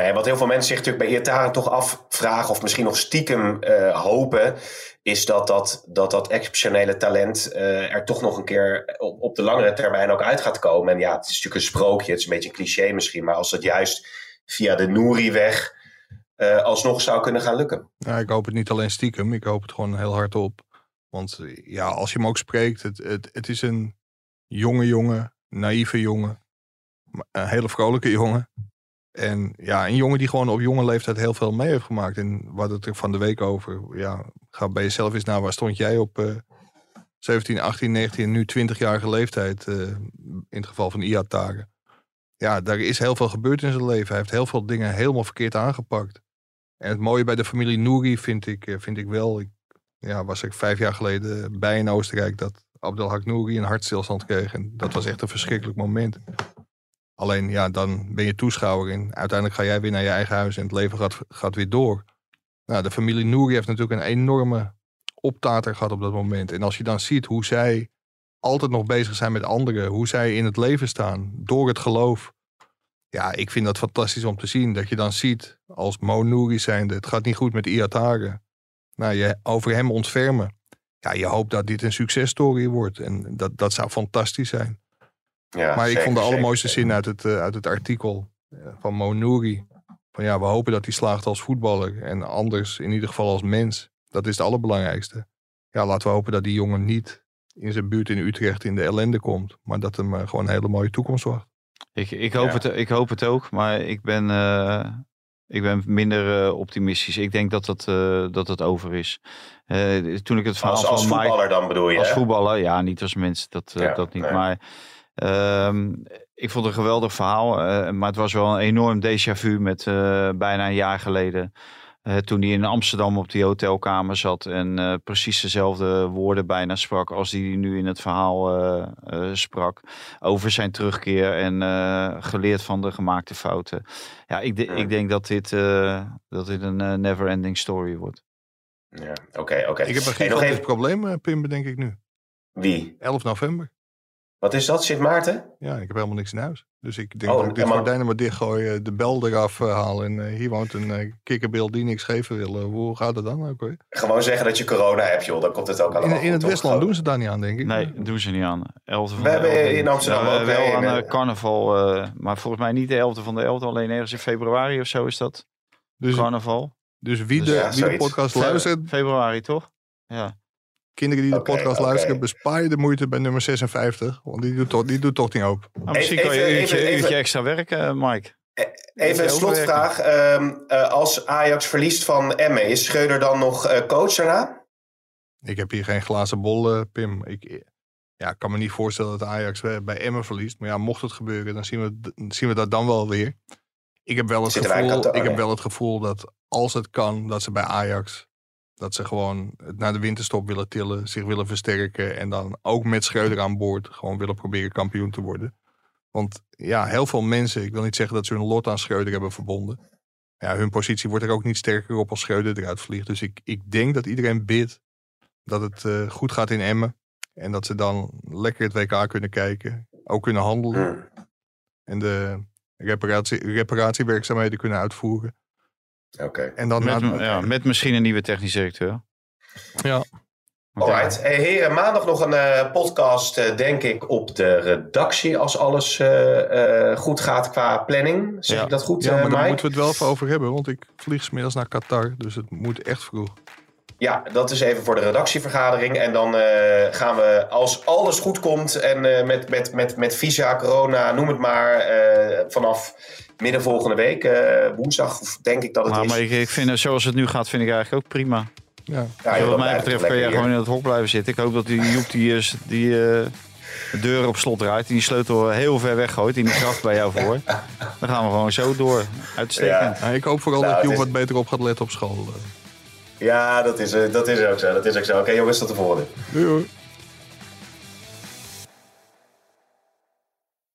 [SPEAKER 3] Nee, wat heel veel mensen zich natuurlijk bij Iataren toch afvragen, of misschien nog stiekem uh, hopen, is dat dat, dat, dat exceptionele talent uh, er toch nog een keer op, op de langere termijn ook uit gaat komen. En ja, het is natuurlijk een sprookje, het is een beetje een cliché misschien, maar als het juist via de Nouri-weg uh, alsnog zou kunnen gaan lukken.
[SPEAKER 5] Ja, ik hoop het niet alleen stiekem, ik hoop het gewoon heel hard op. Want ja, als je hem ook spreekt, het, het, het is een jonge jongen, naïeve jongen, een hele vrolijke jongen. En ja, een jongen die gewoon op jonge leeftijd heel veel mee heeft gemaakt. En wat het er van de week over, ja, ga bij jezelf eens naar waar stond jij op uh, 17, 18, 19 en nu 20-jarige leeftijd, uh, in het geval van Iataren ja, daar is heel veel gebeurd in zijn leven. Hij heeft heel veel dingen helemaal verkeerd aangepakt. En het mooie bij de familie Nouri vind ik, eh, vind ik wel. Ik ja, was ik vijf jaar geleden bij in Oostenrijk dat Abdelhak Nouri een hartstilstand kreeg. En dat was echt een verschrikkelijk moment. Alleen ja, dan ben je toeschouwer en uiteindelijk ga jij weer naar je eigen huis en het leven gaat, gaat weer door. Nou, de familie Nouri heeft natuurlijk een enorme optater gehad op dat moment. En als je dan ziet hoe zij altijd nog bezig zijn met anderen. Hoe zij in het leven staan. Door het geloof. Ja, ik vind dat fantastisch om te zien. Dat je dan ziet als Mo Nouri zijnde. Het gaat niet goed met Iatare. Nou, je over hem ontfermen. Ja, je hoopt dat dit een successtory wordt. En dat, dat zou fantastisch zijn. Ja, maar ik vond de allermooiste zin uit het, uh, uit het artikel uh, van Mo Nouri. Van ja, we hopen dat hij slaagt als voetballer. En anders in ieder geval als mens. Dat is het allerbelangrijkste. Ja, laten we hopen dat die jongen niet in zijn buurt in Utrecht in de ellende komt. Maar dat hem uh, gewoon een hele mooie toekomst wacht.
[SPEAKER 4] Ik, ik, hoop, ja. het, ik hoop het ook, maar ik ben, uh, ik ben minder uh, optimistisch. Ik denk dat het, dat het over is. toen ik het verhaal
[SPEAKER 3] als, als
[SPEAKER 4] van
[SPEAKER 3] voetballer dan bedoel je?
[SPEAKER 4] Als
[SPEAKER 3] hè?
[SPEAKER 4] voetballer, ja, niet als mens, dat, ja, dat niet. Nee. Maar um, ik vond het een geweldig verhaal. maar het was wel een enorm déjà vu met bijna een jaar geleden. Uh, toen hij in Amsterdam op die hotelkamer zat en uh, precies dezelfde woorden bijna sprak als die nu in het verhaal uh, sprak. Over zijn terugkeer en geleerd van de gemaakte fouten. Ja, ik, de, ja. ik denk dat dit, dat dit een never ending story wordt.
[SPEAKER 3] Ja, oké, okay, oké. Okay.
[SPEAKER 5] Ik heb een gigantisch hey, even... probleem, Pim, bedenk ik nu.
[SPEAKER 3] Wie?
[SPEAKER 5] 11 november.
[SPEAKER 3] Wat is dat, Sint Maarten?
[SPEAKER 5] Ja, ik heb helemaal niks in huis. Dus ik denk oh, dat ik dit gordijnen maar dichtgooi, de bel eraf uh, haal. En uh, hier woont een uh, kikkerbeeld die niks geven wil. hoe gaat het dan ook weer?
[SPEAKER 3] Gewoon zeggen dat je corona hebt, joh. Dan komt het ook allemaal
[SPEAKER 5] In, in het Westland doen ze daar niet aan, denk ik.
[SPEAKER 4] Nee, doen ze niet aan. 11 van
[SPEAKER 3] We hebben in Amsterdam ook
[SPEAKER 4] wel aan uh, carnaval. maar volgens mij niet de 11e van de 11e. Alleen ergens in februari of zo is dat.
[SPEAKER 5] Dus,
[SPEAKER 4] carnaval.
[SPEAKER 5] Dus wie de, dus, ja, wie de podcast luistert...
[SPEAKER 4] Februari, toch? Ja.
[SPEAKER 5] Kinderen die de okay, podcast okay. luisteren, bespaar je de moeite bij nummer 56. Want die doet toch, die doet toch niet open.
[SPEAKER 4] Nou, misschien even, kan je een uurtje, even, uurtje extra werken, Mike.
[SPEAKER 3] Even een slotvraag. Um, uh, als Ajax verliest van Emmen, is Schreuder dan nog uh, coach daarna?
[SPEAKER 5] Ik heb hier geen glazen bol, uh, Pim. Ik, Ja, kan me niet voorstellen dat Ajax bij Emmen verliest. Maar ja, mocht het gebeuren, dan zien we, zien we dat dan wel weer. Ik heb wel het,
[SPEAKER 3] Zitten
[SPEAKER 5] gevoel, ik heb wel het gevoel dat als het kan, dat ze bij Ajax... dat ze gewoon het naar de winterstop willen tillen, zich willen versterken... en dan ook met Schreuder aan boord gewoon willen proberen kampioen te worden. Want ja, heel veel mensen, ik wil niet zeggen dat ze hun lot aan Schreuder hebben verbonden. Ja, hun positie wordt er ook niet sterker op als Schreuder eruit vliegt. Dus ik, ik denk dat iedereen bidt dat het eh, goed gaat in Emmen. En dat ze dan lekker het WK kunnen kijken. Ook kunnen handelen.
[SPEAKER 3] Hmm.
[SPEAKER 5] En de reparatie, reparatiewerkzaamheden kunnen uitvoeren.
[SPEAKER 3] Oké.
[SPEAKER 5] En dan
[SPEAKER 4] Met,
[SPEAKER 5] na-
[SPEAKER 4] ja, met misschien een nieuwe technisch directeur.
[SPEAKER 5] ja,
[SPEAKER 3] Alright. Hey, heren, maandag nog een eh, podcast, eh, denk ik, op de redactie. Als alles eh, eh, goed gaat qua planning. Zeg
[SPEAKER 4] Ja.
[SPEAKER 3] ik dat goed,
[SPEAKER 5] ja, maar daar moeten we het wel even over hebben. Want ik vlieg smiddags naar Qatar. Dus het moet echt vroeg.
[SPEAKER 3] Ja, dat is even voor de redactievergadering. En dan eh, gaan we, als alles goed komt en eh, met, met, met, met visa, corona, noem het maar, eh, vanaf midden volgende week, eh, woensdag, denk ik dat het
[SPEAKER 4] maar,
[SPEAKER 3] is.
[SPEAKER 4] maar ik, ik vind, het zoals het nu gaat, vind ik eigenlijk ook prima.
[SPEAKER 5] Ja,
[SPEAKER 3] Ja, joh,
[SPEAKER 4] wat mij betreft kan jij
[SPEAKER 3] lekker
[SPEAKER 4] gewoon in het hok blijven zitten. Ik hoop dat die Joep die, eh, die eh, de deur op slot draait. En die sleutel heel ver weggooit. En die kracht bij jou voor. Dan gaan we gewoon zo door. Uitstekend.
[SPEAKER 5] Ja, ik hoop vooral
[SPEAKER 3] Nou,
[SPEAKER 5] dat Joep
[SPEAKER 3] is-
[SPEAKER 5] wat beter op gaat letten op school. eh.
[SPEAKER 3] Ja, dat is, eh, dat is ook zo. Dat is ook zo. Oké jongens, tot de volgende.
[SPEAKER 5] Doei hoor.